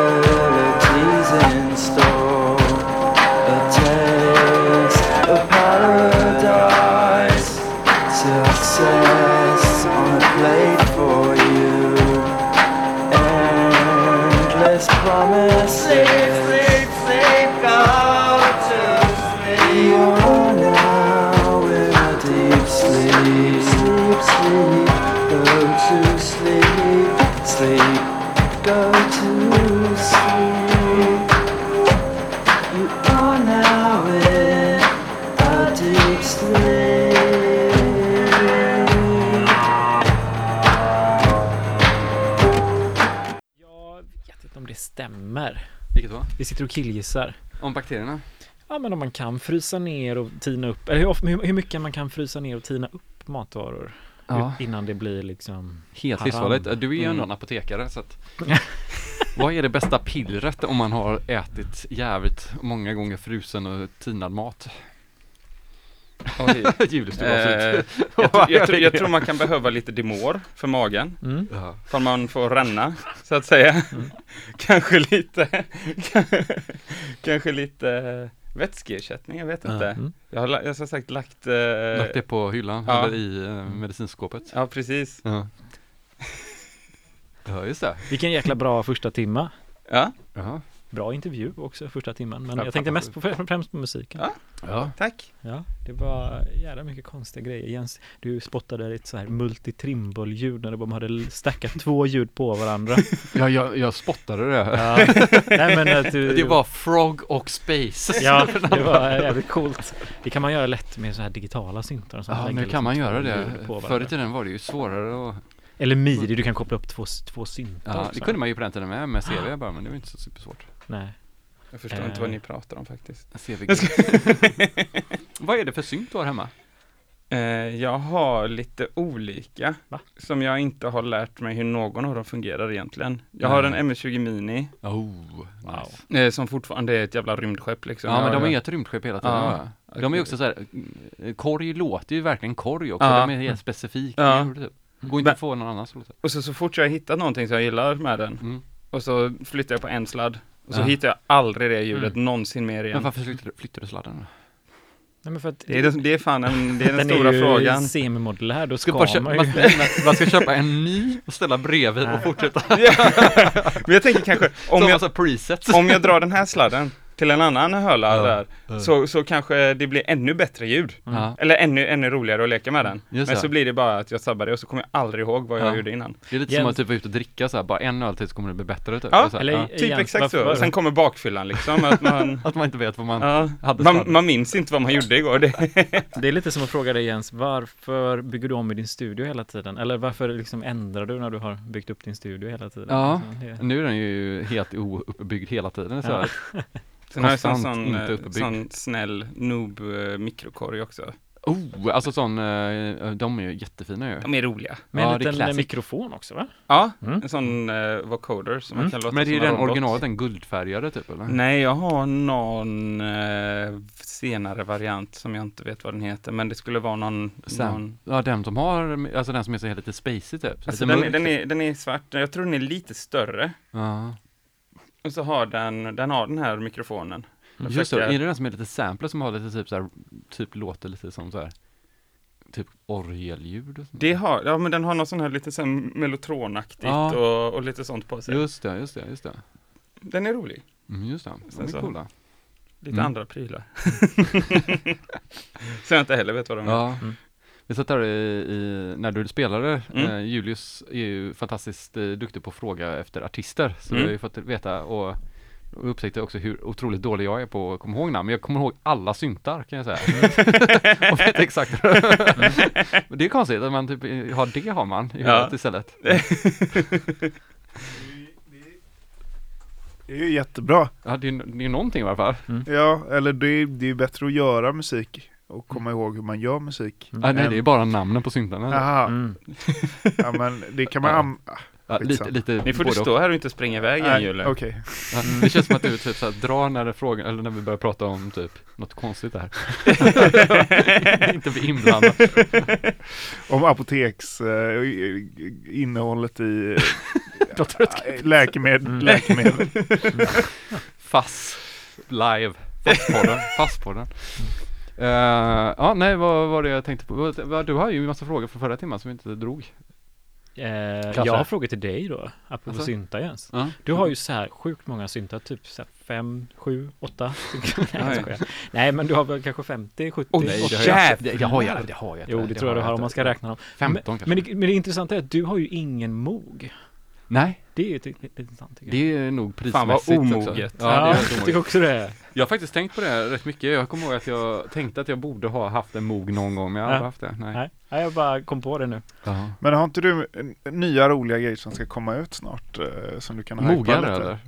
sitter och killgissar. Om bakterierna? Ja, men om man kan frysa ner och tina upp, eller hur, hur, hur mycket man kan frysa ner och tina upp matvaror Ja. innan det blir liksom Helt livsfarligt. Du är ju ändå Mm. en apotekare så att <laughs> Vad är det bästa pillret om man har ätit jävligt många gånger frusen och tinad mat? Oj. <laughs> Du Eh, var jag, <laughs> tror- jag, tror- jag tror man kan behöva lite Dimor för magen. Mm. Ifall man får ränna, så att säga. <laughs> kanske lite, kanske lite vätskeersättning, jag vet inte. Mm. Jag har, jag har som sagt lagt... eh, Lagt det på hyllan, ja. eller i eh, medicinskåpet. Ja, precis. Ja. ja, just det. Vilken jäkla bra första timma. Ja, Ja. Bra intervju också första timmen, men Ja, jag tänkte mest på, främst på musiken. Ja. ja. tack. Ja, det var jävla mycket konstiga grejer. Jens, du spottade ett så här multitrimble-ljud när de hade stackat två ljud på varandra. <laughs> Ja, jag, jag spottade det. Ja. Nej, men att du, Det var Frog och Space. Ja, <laughs> det var jävligt coolt. Det kan man göra lätt med så här digitala syntar. Ja, nu liksom kan man två göra det. på Förr i tiden var det ju svårare att... Eller midi, du kan koppla upp två, två syntar Ja, det också. kunde man ju på den tiden med, med CV bara, men det var inte så supersvårt. Nej. Jag förstår Eh. inte vad ni pratar om faktiskt. CV <laughs> Vad är det för synt du har hemma? Eh, jag har lite olika, Va? som jag inte har lärt mig hur någon av dem fungerar egentligen. Jag har en Nej. MS-20 Mini, Oh, Wow. nice. eh, som fortfarande är ett jävla rymdskepp liksom. Ja, men Jag- de är ett rymdskepp hela tiden Ja. De är också så här, korg låter ju verkligen korg också, Ja. de är helt specifika Ja. typ. Går inte Men- att få någon annan så låter. Och så, så fort jag hittat någonting som jag gillar med den, Mm. och så flyttar jag på en sladd, och så Ja. hittar jag aldrig det ljudet Mm. någonsin mer igen. Men varför flyttar du, flyttar du sladden? Nej, men för att Det är, det, är fan en, det är den, den stora är ju frågan. semimodulär, då Ska ska, bara köpa, man man, ju... ska, man ska köpa en <laughs> ny och ställa bredvid och fortsätta. Men jag tänker kanske, om Som jag, massa presets. om jag drar den här sladden till en annan hörlare Ja. där, Ja. så, så kanske det blir ännu bättre ljud. Ja, Eller ännu, ännu roligare att leka med den. Just Men det. så blir det bara att jag sabbar det och så kommer jag aldrig ihåg vad jag Ja. gjorde innan. det är lite Jens- som att typ vara ute och dricka så här, bara en öl till så kommer det bli bättre typ. Ja, så eller- ja. Typ Jens, exakt varför- så. Och sen kommer bakfyllan liksom. Att man, <laughs> Att man inte vet vad man ja, hade man, man minns inte vad man gjorde igår. Det, Det är lite som att fråga dig Jens, varför bygger du om i din studio hela tiden? Eller varför liksom ändrar du när du har byggt upp din studio hela tiden? Ja. Alltså, det- Nu är den ju helt ouppbyggd hela tiden så. <laughs> sen har jag en sån, eh, sån snäll noob eh, mikrokorg också. Oh, alltså sån, eh, de är ju jättefina ju. De är roliga. Med Ja, en liten mikrofon också va? Ja, Mm. en sån uh, vocoder som man Mm. kan låta Men det är ju som en den robot. originalet, den guldfärgade typ eller? Nej, jag har någon eh, senare variant som jag inte vet vad den heter, men det skulle vara någon... Sen. någon Ja, den som har, alltså den som är så lite spacey typ. alltså den, är- den, är, den är svart, jag tror den är lite större. Ja. Och så har den, den har den här mikrofonen. Jag Just det, försöker- är det den som är lite sampler som har lite typ så här, typ låter lite som så här, typ orgelljud? och sånt? Det har, ja men den har något sån här lite sen mellotronaktigt Ja. och, och lite sånt på sig. Just det, just det, just det. Den är rolig. Mm, just det, Sen de så- är coola. Lite Mm. andra prylar. <laughs> <laughs> så jag inte heller vet vad de är. Ja. Mm. Vi satt där i, i, när du spelade, Mm. eh, Julius är ju fantastiskt eh, duktig på att fråga efter artister, så Mm. vi har ju fått veta och och upptäckte också hur otroligt dålig jag är på att komma ihåg namn, men jag kommer ihåg alla syntar kan jag säga. <laughs> och vet exakt. <laughs> Men det är konstigt att man typ har det har man i Ja. huvudet istället. <laughs> Det är ju jättebra. Ja, det är, det är någonting i alla fall. Ja, eller det är, det är bättre att göra musik och komma ihåg hur man gör musik. Ah, nej, det är bara namnen på syntarna. Jaha, Mm. <laughs> ja men det kan man... Ja. am- ah, Ja, lite, lite Ni får du stå här och inte springa iväg igen Julle. Okej. Ja, det känns som att du typ såhär drar när det frågar, eller när vi börjar prata om typ något konstigt där. <laughs> Inte bli inblandad. <laughs> Om apoteks eh, innehållet i eh, läkemedel. Mm. läkemedel. Fass live. Fasspodden. Fasspodden. Uh, ja, nej, vad var det jag tänkte på? Du har ju en massa frågor från förra timmen som vi inte drog. Klasse. jag har frågor till dig då, apropå Alltså? syntar Jens. Ja. Du har ju så här sjukt många syntar, typ så här fem, sju, åtta. <laughs> Nej, jag Nej. men du har väl kanske 50, 70? Oj, Nej, det har jag, det, jag har jag, det har jag. Jo, det tror jag du har om man ska räkna dem. 15 men, kanske. men, det, men det intressanta är att du har ju ingen mog. Nej, Det är ju lite intressant tycker jag. det är nog Fan, vad prismässigt omoget. Också. Ja, det är jag tycker också det. Jag har faktiskt tänkt på det rätt mycket. Jag kommer ihåg att jag tänkte att jag borde ha haft en mog någon gång, men jag har Ja. aldrig haft det. Nej. Nej, nej, jag bara kom på det nu. Ja. Men har inte du nya roliga grejer som ska komma ut snart? eh, Som du kan hypa Mogar lite? eller?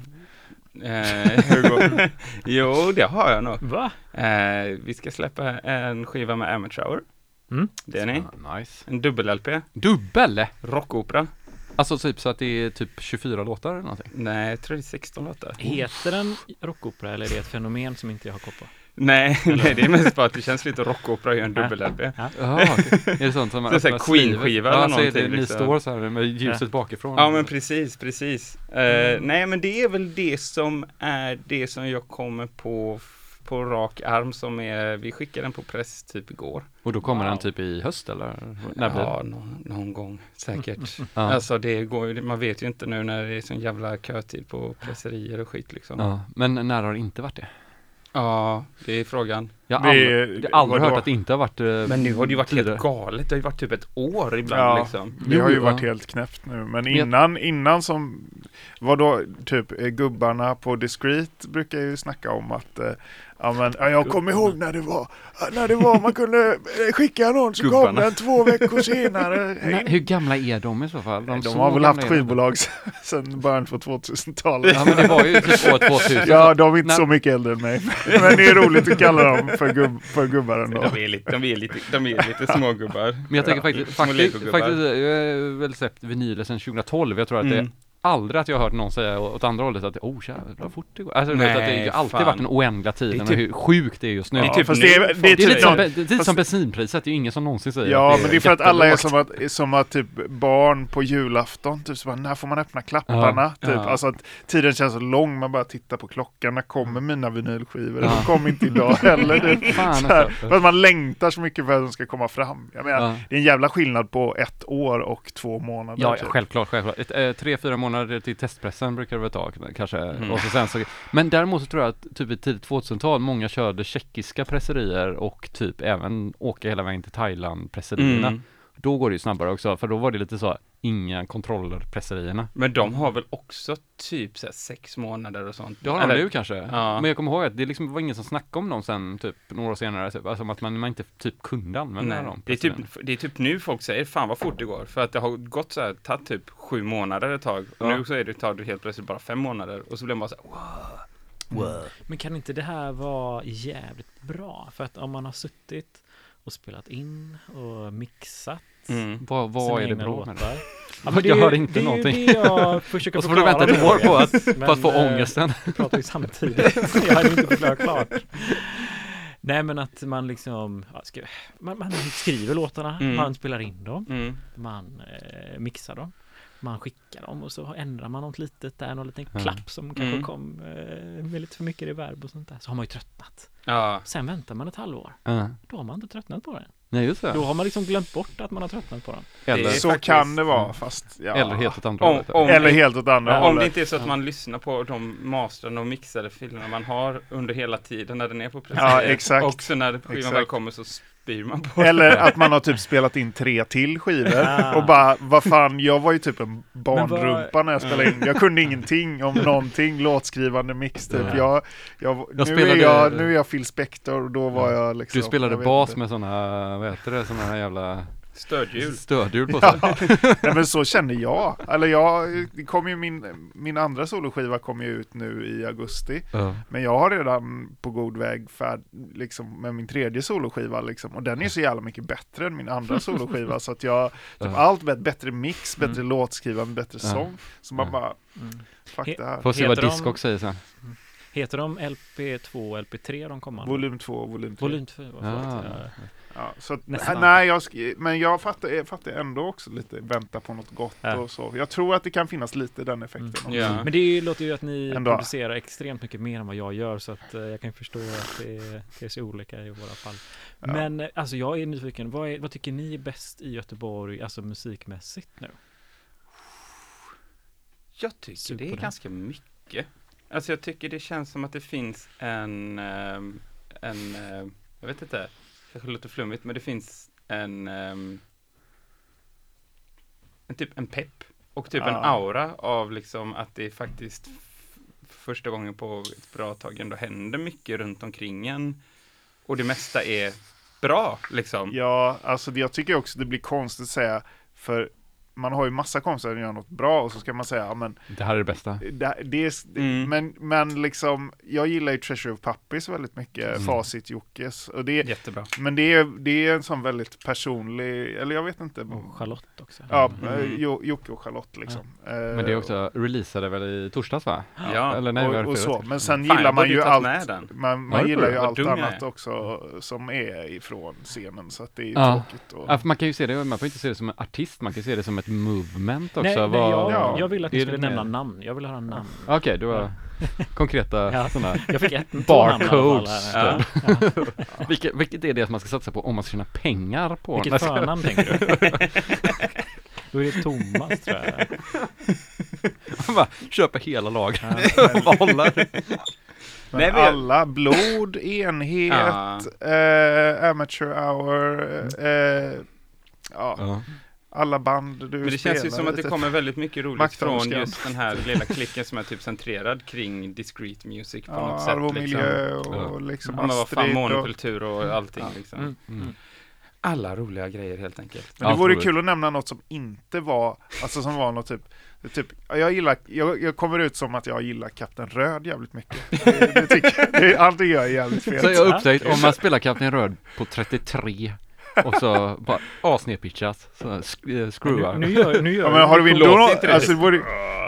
Eh, <laughs> jo, det har jag nog. Va? Eh, vi ska släppa en skiva med Amateur Hour. Mm. Det är ni. Ah, nice. En dubbel-LP. Dubbel! Rockopera. Alltså typ så att det är typ 24 låtar eller någonting. Nej, jag tror det är 16 låtar. Heter den rockopera eller är det ett fenomen som inte jag har koll på? Nej, <laughs> nej, det är mest bara att det känns lite rockopera att göra en dubbel-LP. Jaha, okej. är det sånt som man så öppnar? Queen-skiva ja, eller är det, någonting, Ni liksom. står så här med ljuset bakifrån. Ja men precis, precis. Eh, nej men det är väl det som är det som jag kommer på på rak arm som är, vi skickade den på press typ igår. Och då kommer den typ i höst eller? När blir Ja, någon, någon gång säkert. <laughs> Ja. Alltså det går ju, man vet ju inte nu när det är sån jävla kötid på presserier och skit liksom. Ja, Ja, men när har det inte varit det? det är frågan. Jag har aldrig, jag har aldrig hört att det inte har varit eh, Men nu har det ju varit tidigare. helt galet, det har ju varit typ ett år ibland Ja. liksom. Det har ju Jo, varit ja. helt knäppt nu. Men innan, innan som, vad då, typ eh, gubbarna på Discreet brukar ju snacka om att eh, Ja men ja, jag kommer ihåg när det var, när det var man kunde skicka någon så kom den två veckor senare. <laughs> Nej, hur gamla är de i så fall? De, så har väl haft de. skivbolag sedan början på 2000-talet. Ja men det var ju typ år 2000. Ja, de är inte När- så mycket äldre än mig. Men det är roligt att kalla dem för, gubb, för gubbar ändå. De är lite, de är lite, de är lite smågubbar. Men jag tänker faktiskt, Små faktiskt, faktiskt, jag har väl släppt vinyler sedan 2012. Jag tror att det Mm. Aldrig att jag har hört någon säga åt andra hållet att oh jävlar vad fort det går. Alltså vet att det Nej, har alltid fan. varit den oändliga tiden Det är och typ- hur sjukt det är just nu. det är typ det är, det är Det är typ lite som, det är bensinpriset, det är ju ingen som någonsin säger Ja, men det är för att alla är som att, som att typ barn på julafton, typ så bara, när får man öppna klapparna? Ja. Typ. Ja. Alltså att tiden känns så lång, man bara tittar på klockan, när kommer mina vinylskivor? Ja. De kommer inte idag heller. <laughs> Typ. Fan, Så här, alltså. för att man längtar så mycket för att de ska komma fram. Jag menar, det är en jävla skillnad på ett år och två månader. Ja, typ. självklart, självklart. Ett, eh, tre, fyra månader till testpressen brukar det väl ta kanske. Mm. Och så sen så, men däremot så tror jag att typ i tidigt 2000-tal, många körde tjeckiska presserier och typ även åka hela vägen till Thailand presserierna. Mm. Då går det ju snabbare också, för då var det lite så, inga kontroller presserierna. Men de har väl också typ så här sex månader och sånt? Det har de Eller- nu kanske. Ja. Men jag kommer ihåg att det liksom var ingen som snackade om dem sen, typ några år senare. Typ. Alltså att man, man inte typ kunde använda Nej, dem. det, är typ, det är typ nu folk säger fan vad fort det går. För att det har gått så här, tagit typ sju månader ett tag. Och Ja. nu så är det, tar det helt plötsligt bara fem månader. Och så blir man bara så här, wow. Men kan inte det här vara jävligt bra? För att om man har suttit och spelat in och mixat Mm. Vad, vad är det bra med det? Ja, Jag det hör inte det någonting. det jag försöker <laughs> Och så får du vänta ett år på att, Roger. på att få Men, eh, ångesten. Vi pratar ju samtidigt. <laughs> jag hade inte förklarat klart. <laughs> Nej men att man liksom, ja, ska, man, man skriver låtarna, Mm. man spelar in dem, Mm. man eh, mixar dem. Man skickar dem och så ändrar man något litet där, någon liten Ja. klapp som kanske Mm. kom eh, med lite för mycket reverb och sånt där. Så har man ju tröttnat. Ja. Sen väntar man ett halvår. Då har man inte tröttnat på den. Nej just Då det. har man liksom glömt bort att man har tröttnat på den. Eller, Det Så faktiskt- kan det vara, fast ja. eller helt åt andra Om, hållet. om, Eller helt åt andra om det hållet. inte är så att man lyssnar på de mastrande och mixade filerna man har under hela tiden när den är på Ja, presseriet. exakt. Och så när skivan väl kommer så spyr man på Eller att man har typ <laughs> spelat in tre till skivor Ah. och bara, vad fan, jag var ju typ en barnrumpa när jag spelade in. Jag kunde ingenting om <laughs> någonting, låtskrivande mix typ. Ja. Jag, jag, Jag nu, spelade- är jag, nu är jag Phil Spector och då var jag liksom... Du spelade bas inte. med sådana, vad heter det, sådana här jävla stödhjul. stödhjul på <laughs> sig. Ja, nej, men så känner jag. Eller jag, kom ju min, min andra soloskiva kom ju ut nu i augusti. Ja. Men jag har redan på god väg färd, liksom, med min tredje soloskiva liksom. Och den är så jävla mycket bättre än min andra <laughs> soloskiva. så att jag, typ Ja. allt bet- bättre mix, bättre Mm. låtskrivande, bättre Ja. sång. Så man Ja. bara, Mm. fuck He- det här. Får se vad Heter de- Discog säger sen. Heter de LP2 och LP3 de kommande? Volym 2, volym 3. Volym 2, förlåt. Ah. Ja. Så att, nej, jag men jag fattar, jag fattar ändå också lite vänta på något gott Ja. och så. Jag tror att det kan finnas lite den effekten. Mm. Ja. Men det låter ju att ni Ändå. producerar extremt mycket mer än vad jag gör så att eh, jag kan förstå att det, är så olika i våra fall. Ja. Men eh, alltså jag är nyfiken, vad, är, vad tycker ni är bäst i Göteborg, alltså musikmässigt nu? Jag tycker Sug det är den. ganska mycket. Alltså jag tycker det känns som att det finns en, ehm, en, eh, jag vet inte, kanske låter flummigt, men det finns en, ehm, en typ en pepp och typ en Ja. aura av liksom att det faktiskt första gången på ett bra tag ändå händer mycket runt omkring en. Och det mesta är bra liksom. Ja, alltså jag tycker också det blir konstigt att säga, för man har ju massa kompisar som gör något bra och så ska man säga, ja men Det här är det bästa. det, det är, Mm. men, men liksom, jag gillar ju Treasure of Puppies väldigt mycket, Mm. Facit Jockes. Och det, Jättebra. men det är, det är en sån väldigt personlig, eller jag vet inte. Och Charlotte också. Ja, Mm. eh, Jo- Jocke och Charlotte liksom. Men det är också, releasade väl i torsdags va? Ja. Eller nej, och, och så. Men sen Fan, gillar man ju allt. Man, Ja, man gillar ju allt annat också som är ifrån scenen så att det är Ja. tråkigt. Och, Ja, man kan ju se det, man får inte se det som en artist, man kan se det som ett movement också. Nej, nej jag, Ja. jag vill att ni skulle nämna namn. Jag vill höra namn. Okej, du <laughs> har konkreta <laughs> Ja. sådana. Jag fick ett Barcodes, här. Ja. <laughs> Vilket, vilket är det som man ska satsa på om man ska tjäna pengar på? Vilket förnamn tänker du? Då är det Thomas tror jag. Man bara köper hela laget Ja. och bara håller. men Nej, men- alla, blod, enhet, Ja. eh, amateur hour, eh, ja, Ja. Alla band du Men det spelar känns ju som att det kommer väldigt mycket roligt från just den här lilla klicken som är typ centrerad kring discreet music på Ja, något sätt. Liksom. miljö och Ja. liksom Ja, fan, Astrid och, monokultur och allting Ja. liksom. Mm. Mm. Alla roliga grejer helt enkelt. Men det vore kul att nämna något som inte var, alltså som var något typ, typ jag gillar, jag, jag kommer ut som att jag gillar Kapten Röd jävligt mycket. Det, det tycker, det, allt det gör är jävligt fel. Så jag har upptäckt, om man spelar Kapten Röd på 33 och så bara asnedpitchat, eh, screwar. Nu, nu gör, nu gör Ja men har du låter då, inte det alltså, det vore,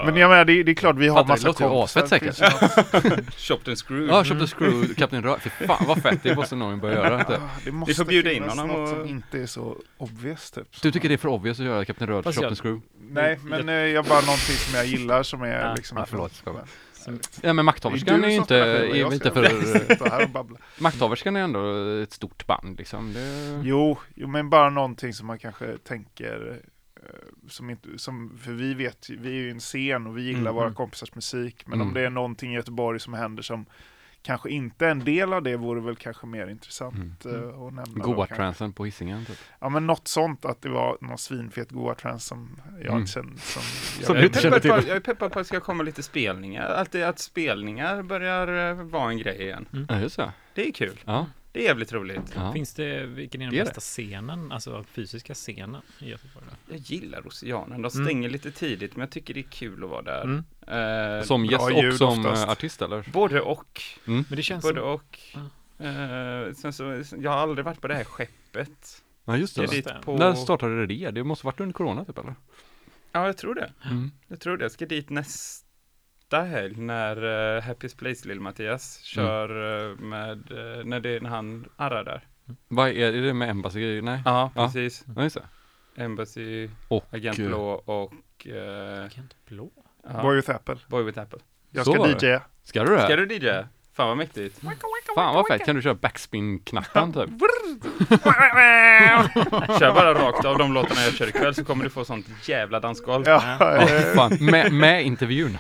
men jag menar det, det är klart vi har Fattar, det massa låter ju kompisar. asfett Det säkert. finns ju något- <laughs> Chopped and screwed. Ja, köpte Screw, Kapten Röd. Fy fan vad fett, det måste någon börja göra. Inte? Ah, Det måste får bjuda in honom något och- som inte är så obvious typ. Du tycker det är för obvious att göra Kapten Röd, Fast Shop jag- and Screw? Nej, men eh, jag bara någonting som jag gillar som är Ja. liksom... Ja, förlåt, ska jag Som- Ja men Makthaverskan är ju inte, är inte för. <laughs> Makthaverskan är ändå ett stort band liksom. Det... Jo, jo, men bara någonting som man kanske tänker eh, som inte, som, för vi vet, vi är ju en scen och vi gillar Mm. våra kompisars musik, men om Mm. det är någonting i Göteborg som händer som kanske inte är en del av det vore väl kanske mer intressant Mm. eh, att nämna. då Goa kanske. transen på Hisingen typ. Ja men något sånt, att det var någon svinfet Goa trans som jag Mm. känner som... Som Jag du är, peppad på, till. jag är peppad på att det ska komma lite spelningar. Alltid att spelningar börjar eh, vara en grej igen. Ja just det. Det är kul. Ja. Det är jävligt roligt. ja. Finns det, vilken är den Det är bästa scenen, alltså fysiska scenen i Göteborg? Jag gillar Oceanen. De Mm. stänger lite tidigt men jag tycker det är kul att vara där. Mm. Eh, Som gäst och som oftast. eh, artist eller? Både och. Men det känns Både som, och. Eh, sen så, jag har aldrig varit på det här skeppet. Ja just det. det. på... När startade det? Det måste varit under corona typ eller? Ja, jag tror det. Mm. Jag tror det. Jag ska dit nästa helg när uh, Happy's Place Lill-Mattias kör eh, med, eh, när, det, när han arrar där. Vad är, är det med Embassy? Nej? Ja, Ja. precis. Ja just det. Embassy, Och Agent eh, Blå och uh, Kent Blå? ja, Boy with Apple. Boy with Apple. Jag Så ska var det. DJa. Ska du det? Ska du DJ? Fan vad mäktigt. Fan vad fett, kan du köra backspin-knappen typ? <laughs> <laughs> Kör bara rakt av de låtarna jag kör ikväll så kommer du få sånt jävla dansgolv. Ja, Ja, eh, fan. Med, med intervjun.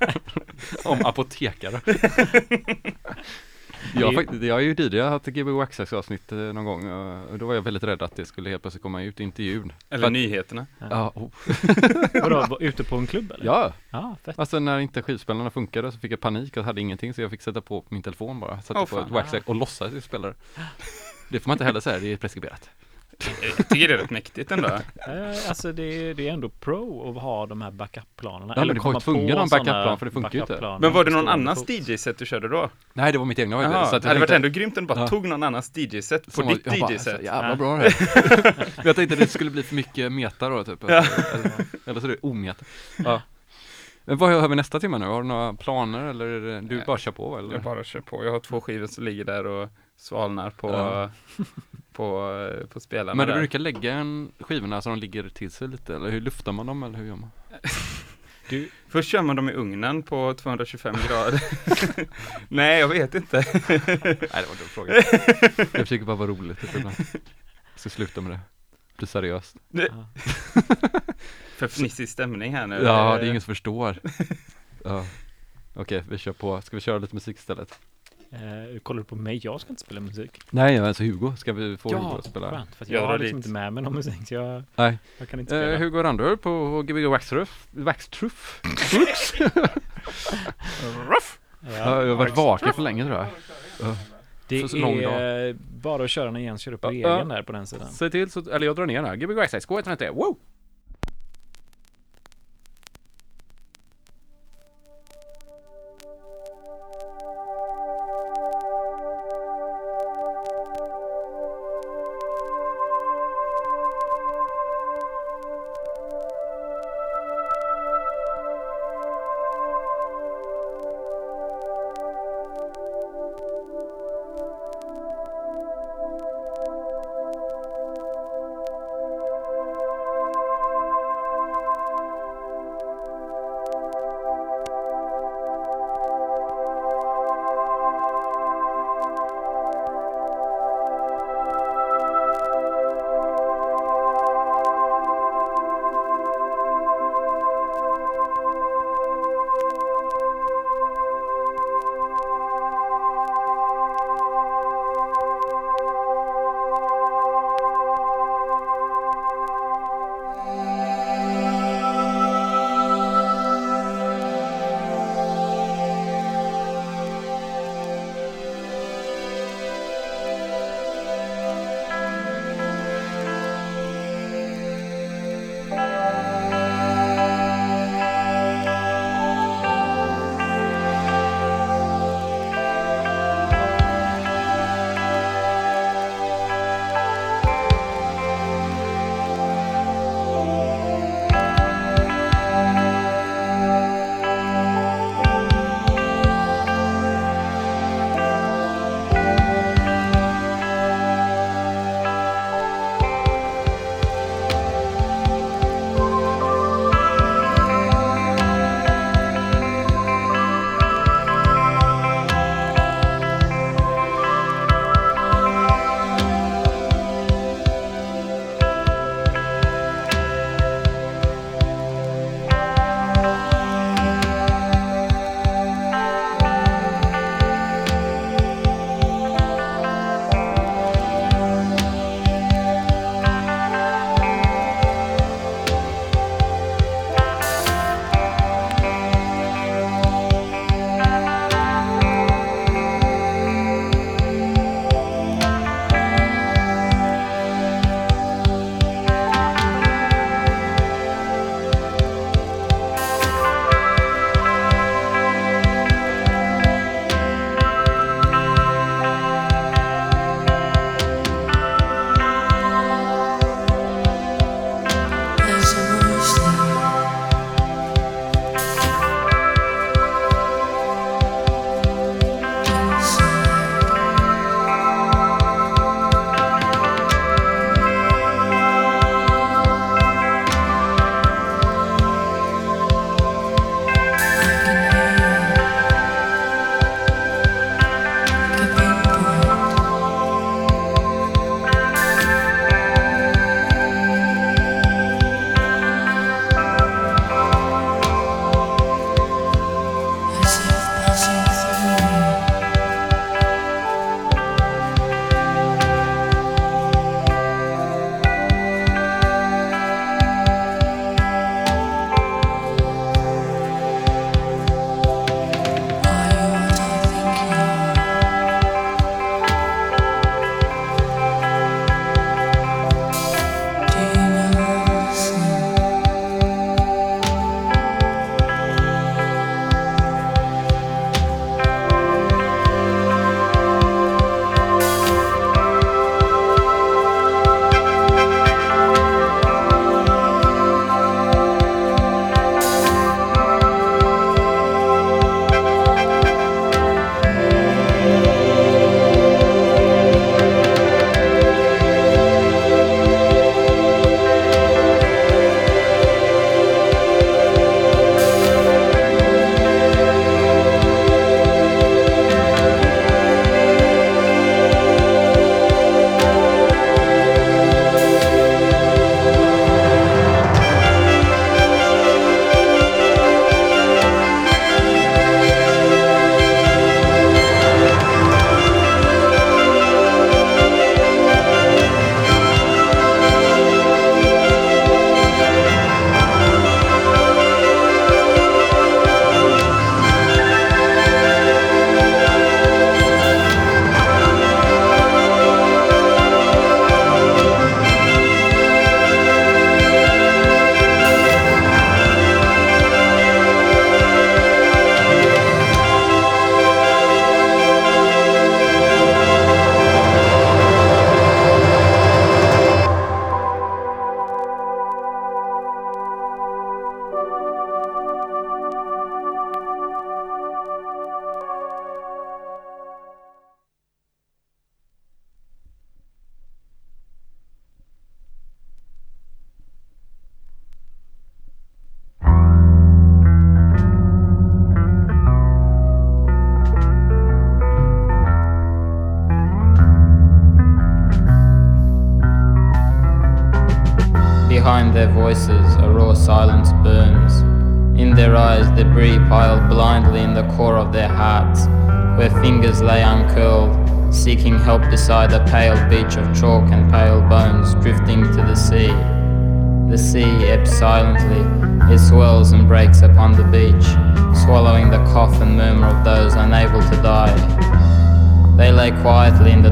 <laughs> Om apotekare. Jag, jag har ju tidigare haft Gbg Waxax avsnitt eh, någon gång och då var jag väldigt rädd att det skulle helt plötsligt komma ut i intervjun. Eller att- nyheterna. Ja, oh. <laughs> Vadå, <laughs> ute på en klubb eller? ja, Ja, fett. alltså när inte skivspelarna funkade så fick jag panik och hade ingenting så jag fick sätta på min telefon bara. Satte Åh, på fan. ett Waxax och låtsades jag spelade. <laughs> Det får man inte heller säga, det är preskriberat. Jag tycker det är rätt mäktigt ändå. Eh, Alltså det är, det är ändå pro att ha de här backup-planerna. Ja, men du var ju tvungen att ha en backup-plan, för det funkar ju inte. Men var det någon annans. DJ-set du körde då? Nej, det var mitt egna var det. Så det att jag hade varit ändå grymt om du bara Ja. tog någon annans DJ-set på som ditt DJ-set. alltså, Jävla bra det här. <laughs> Jag tänkte det skulle bli för mycket meta då typ. Eller, eller så är det ometa. Ja. Men vad har vi nästa timme nu? Har du några planer eller är det, du bara kör på eller? Jag bara kör på. Jag har två skivor som ligger där och svalnar på, Ja. <laughs> på, på spelarna Men du där. brukar lägga en skivorna så de ligger till sig lite eller hur luftar man dem eller hur gör man? <laughs> Först kör man dem i ugnen på 225 grader. <laughs> Nej, jag vet inte. Nej det var en dum fråga. Jag försöker bara vara roligt typ ibland. Jag ska sluta med det. Bli seriöst. För fnissig stämning här nu. Ja, det är ingen som förstår. Ja. Okej, vi kör på. Ska vi köra lite musik istället? Eh, kollar du på mig? Jag ska inte spela musik. Nej, alltså Hugo. Ska vi få Hugo att spela? skönt. För att Jag har liksom dit. inte med mig någon musik. Så jag, Nej. jag kan inte spela. Eh, Hugo Randor på Gbg Waxtruff. <laughs> Waxtruff? Ja, jag har varit vaken för länge tror jag. det så lång är bara att köra när Jens kör upp Ja, regeln ja. där på den sidan. Säg till så, eller jag drar ner här. Gbg Waxtruff, gå 130. Wow!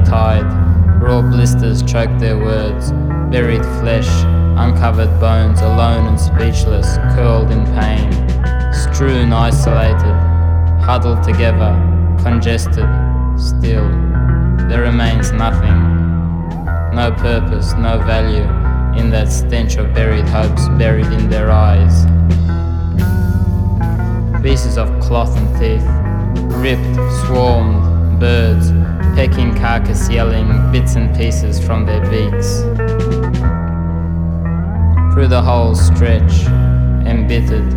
Tide, raw blisters choked their words, buried flesh, uncovered bones, alone and speechless, curled in pain, strewn isolated, huddled together, congested, still. There remains nothing, no purpose, no value in that stench of buried hopes buried in their eyes. Pieces of cloth and teeth, ripped, swarmed, birds, pecking carcass yelling bits and pieces from their beaks. Through the whole stretch, embittered,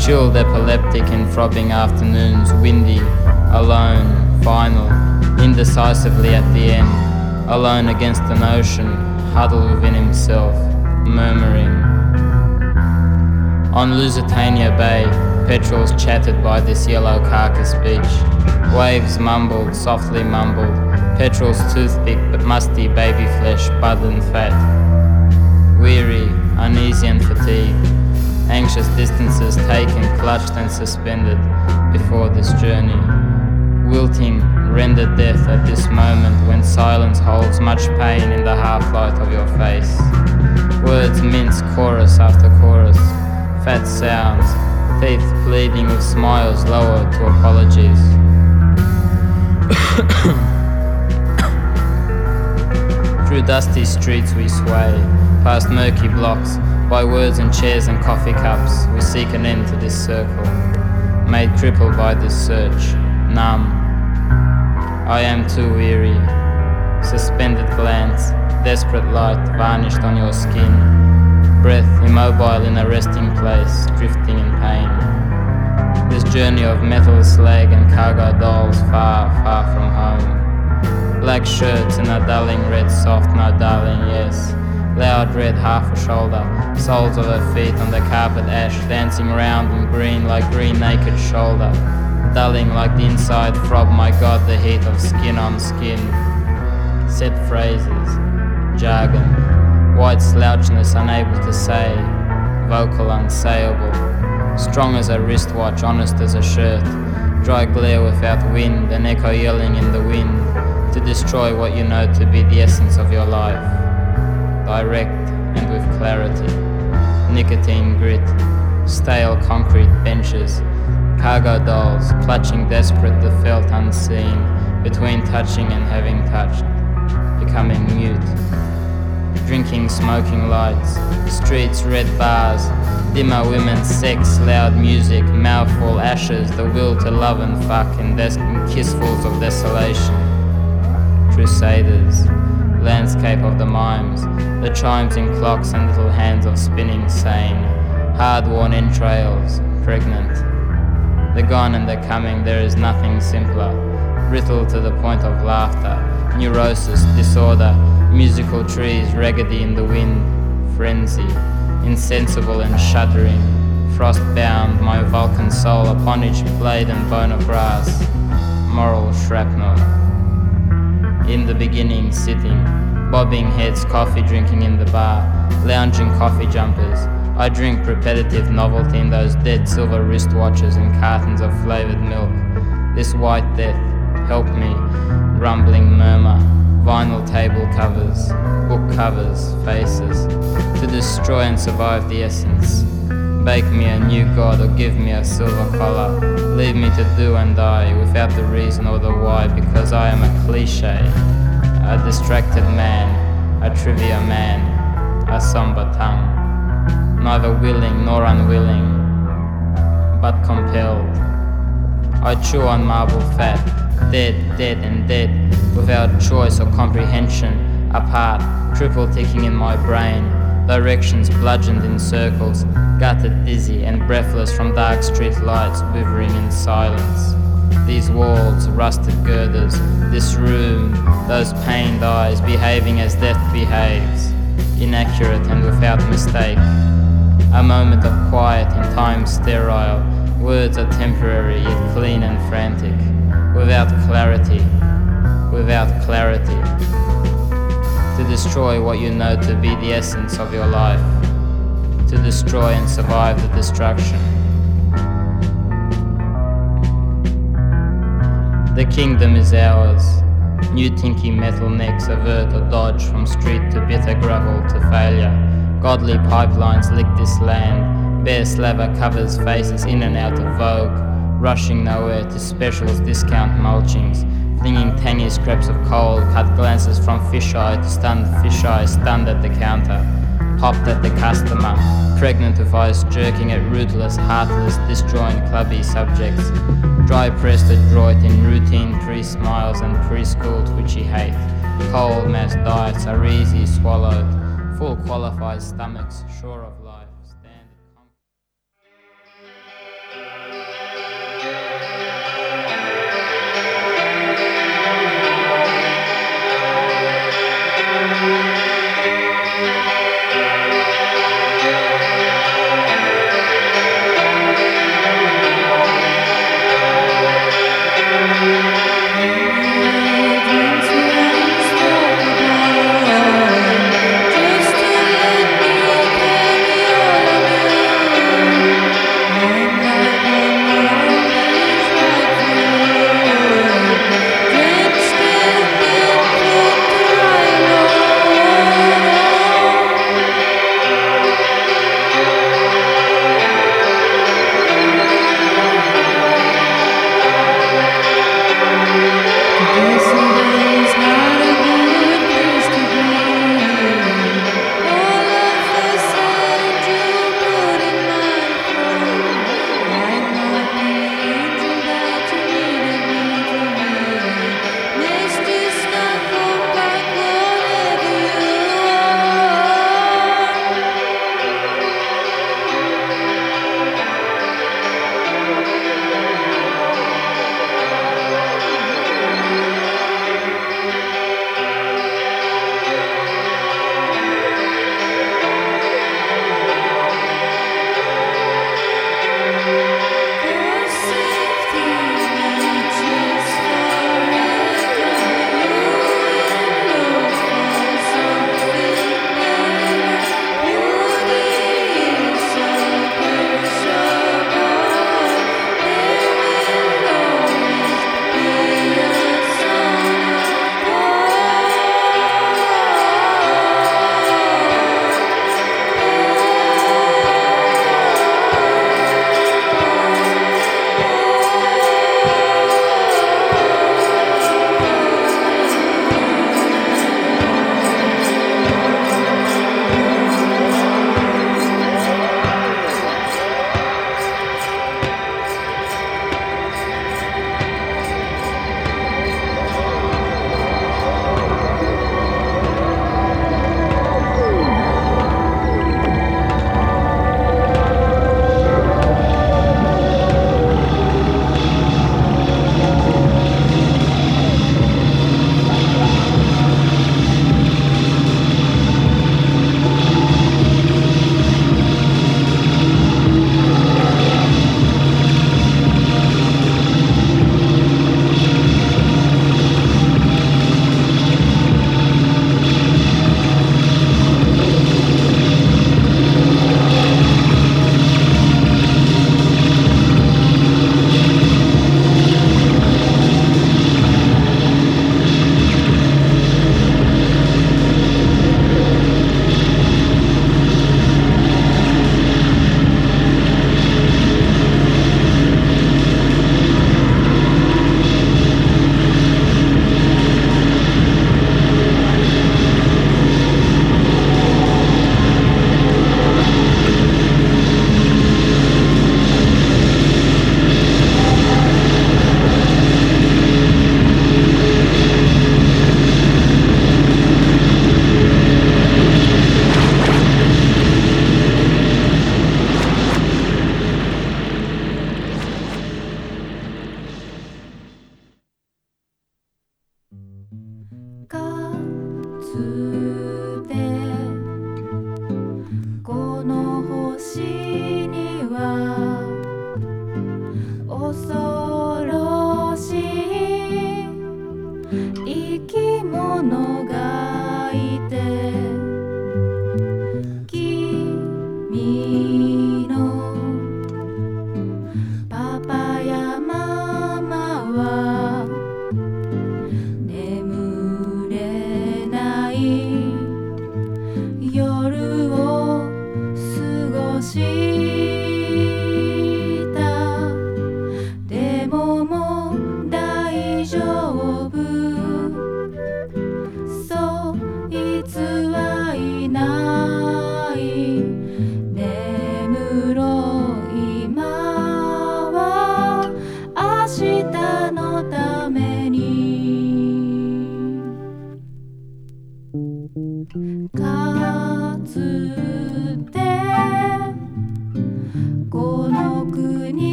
chilled epileptic in throbbing afternoons, windy, alone, final, indecisively at the end, alone against an ocean, huddled within himself, murmuring. On Lusitania Bay, petrels chattered by this yellow carcass beach. Waves mumbled, softly mumbled, petrels toothpick but musty baby flesh, bud and fat. Weary, uneasy and fatigued, anxious distances taken, clutched and suspended before this journey. Wilting, rendered death at this moment when silence holds much pain in the half light of your face. Words mince chorus after chorus, fat sounds, teeth pleading with smiles lowered to apologies. <coughs> Through dusty streets we sway, past murky blocks, by words and chairs and coffee cups, we seek an end to this circle, made crippled by this search, numb. I am too weary. Suspended glance, desperate light varnished on your skin, breath immobile in a resting place, drifting in pain. This journey of metal slag and cargo dolls far, far from home. Black shirts and a darling red soft, no darling, yes. Loud red half a shoulder, soles of her feet on the carpet ash, dancing round and green like green naked shoulder. Dulling like the inside throb, my god, the heat of skin on skin. Set phrases, jargon, white slouchness unable to say, vocal unsayable. Strong as a wristwatch, honest as a shirt. Dry glare without wind, an echo yelling in the wind to destroy what you know to be the essence of your life. Direct and with clarity. Nicotine grit, stale concrete benches, cargo dolls clutching desperate the felt unseen between touching and having touched, becoming mute. Drinking smoking lights, streets red bars, dimmer women, sex, loud music, mouthful ashes, the will to love and fuck in kissfuls of desolation. Crusaders, landscape of the mimes, the chimes in clocks and little hands of spinning sane, hard worn entrails, pregnant. The gone and the coming, there is nothing simpler. Brittle to the point of laughter, neurosis, disorder, musical trees raggedy in the wind, frenzy, insensible and shuddering. Frost bound, my Vulcan soul upon each blade and bone of grass. Moral shrapnel. In the beginning, sitting, bobbing heads, coffee drinking in the bar, lounging coffee jumpers. I drink repetitive novelty in those dead silver wristwatches and cartons of flavored milk. This white death, help me, rumbling murmur, vinyl table covers, book covers, faces, to destroy and survive the essence. Bake me a new god or give me a silver collar. Leave me to do and die without the reason or the why because I am a cliche. A distracted man, a trivia man, a somber tongue. Neither willing nor unwilling, but compelled. I chew on marble fat, dead, dead, and dead, without choice or comprehension, apart, triple ticking in my brain, directions bludgeoned in circles, gutted dizzy and breathless from dark street lights quivering in silence. These walls, rusted girders, this room, those pained eyes behaving as death behaves. inaccurate and without mistake. A moment of quiet in time sterile. Words are temporary yet clean and frantic. Without clarity, without clarity. To destroy what you know to be the essence of your life. To destroy and survive the destruction. The kingdom is ours. New tinky metal necks avert or dodge from street to bitter gravel to failure. Godly pipelines lick this land. Bare slaver covers faces in and out of vogue. Rushing nowhere to specials discount mulchings. Flinging tiny scraps of coal, cut glances from fisheye to stunned fisheye stunned at the counter. Popped at the customer, pregnant with eyes jerking at ruthless, heartless, disjoined, clubby subjects. Dry pressed adroit in routine pre smiles and preschool twitchy hate. Cold mass diets are easy swallowed. Full qualified stomachs, sure of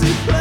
see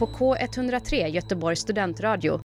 på K103 Göteborgs studentradio.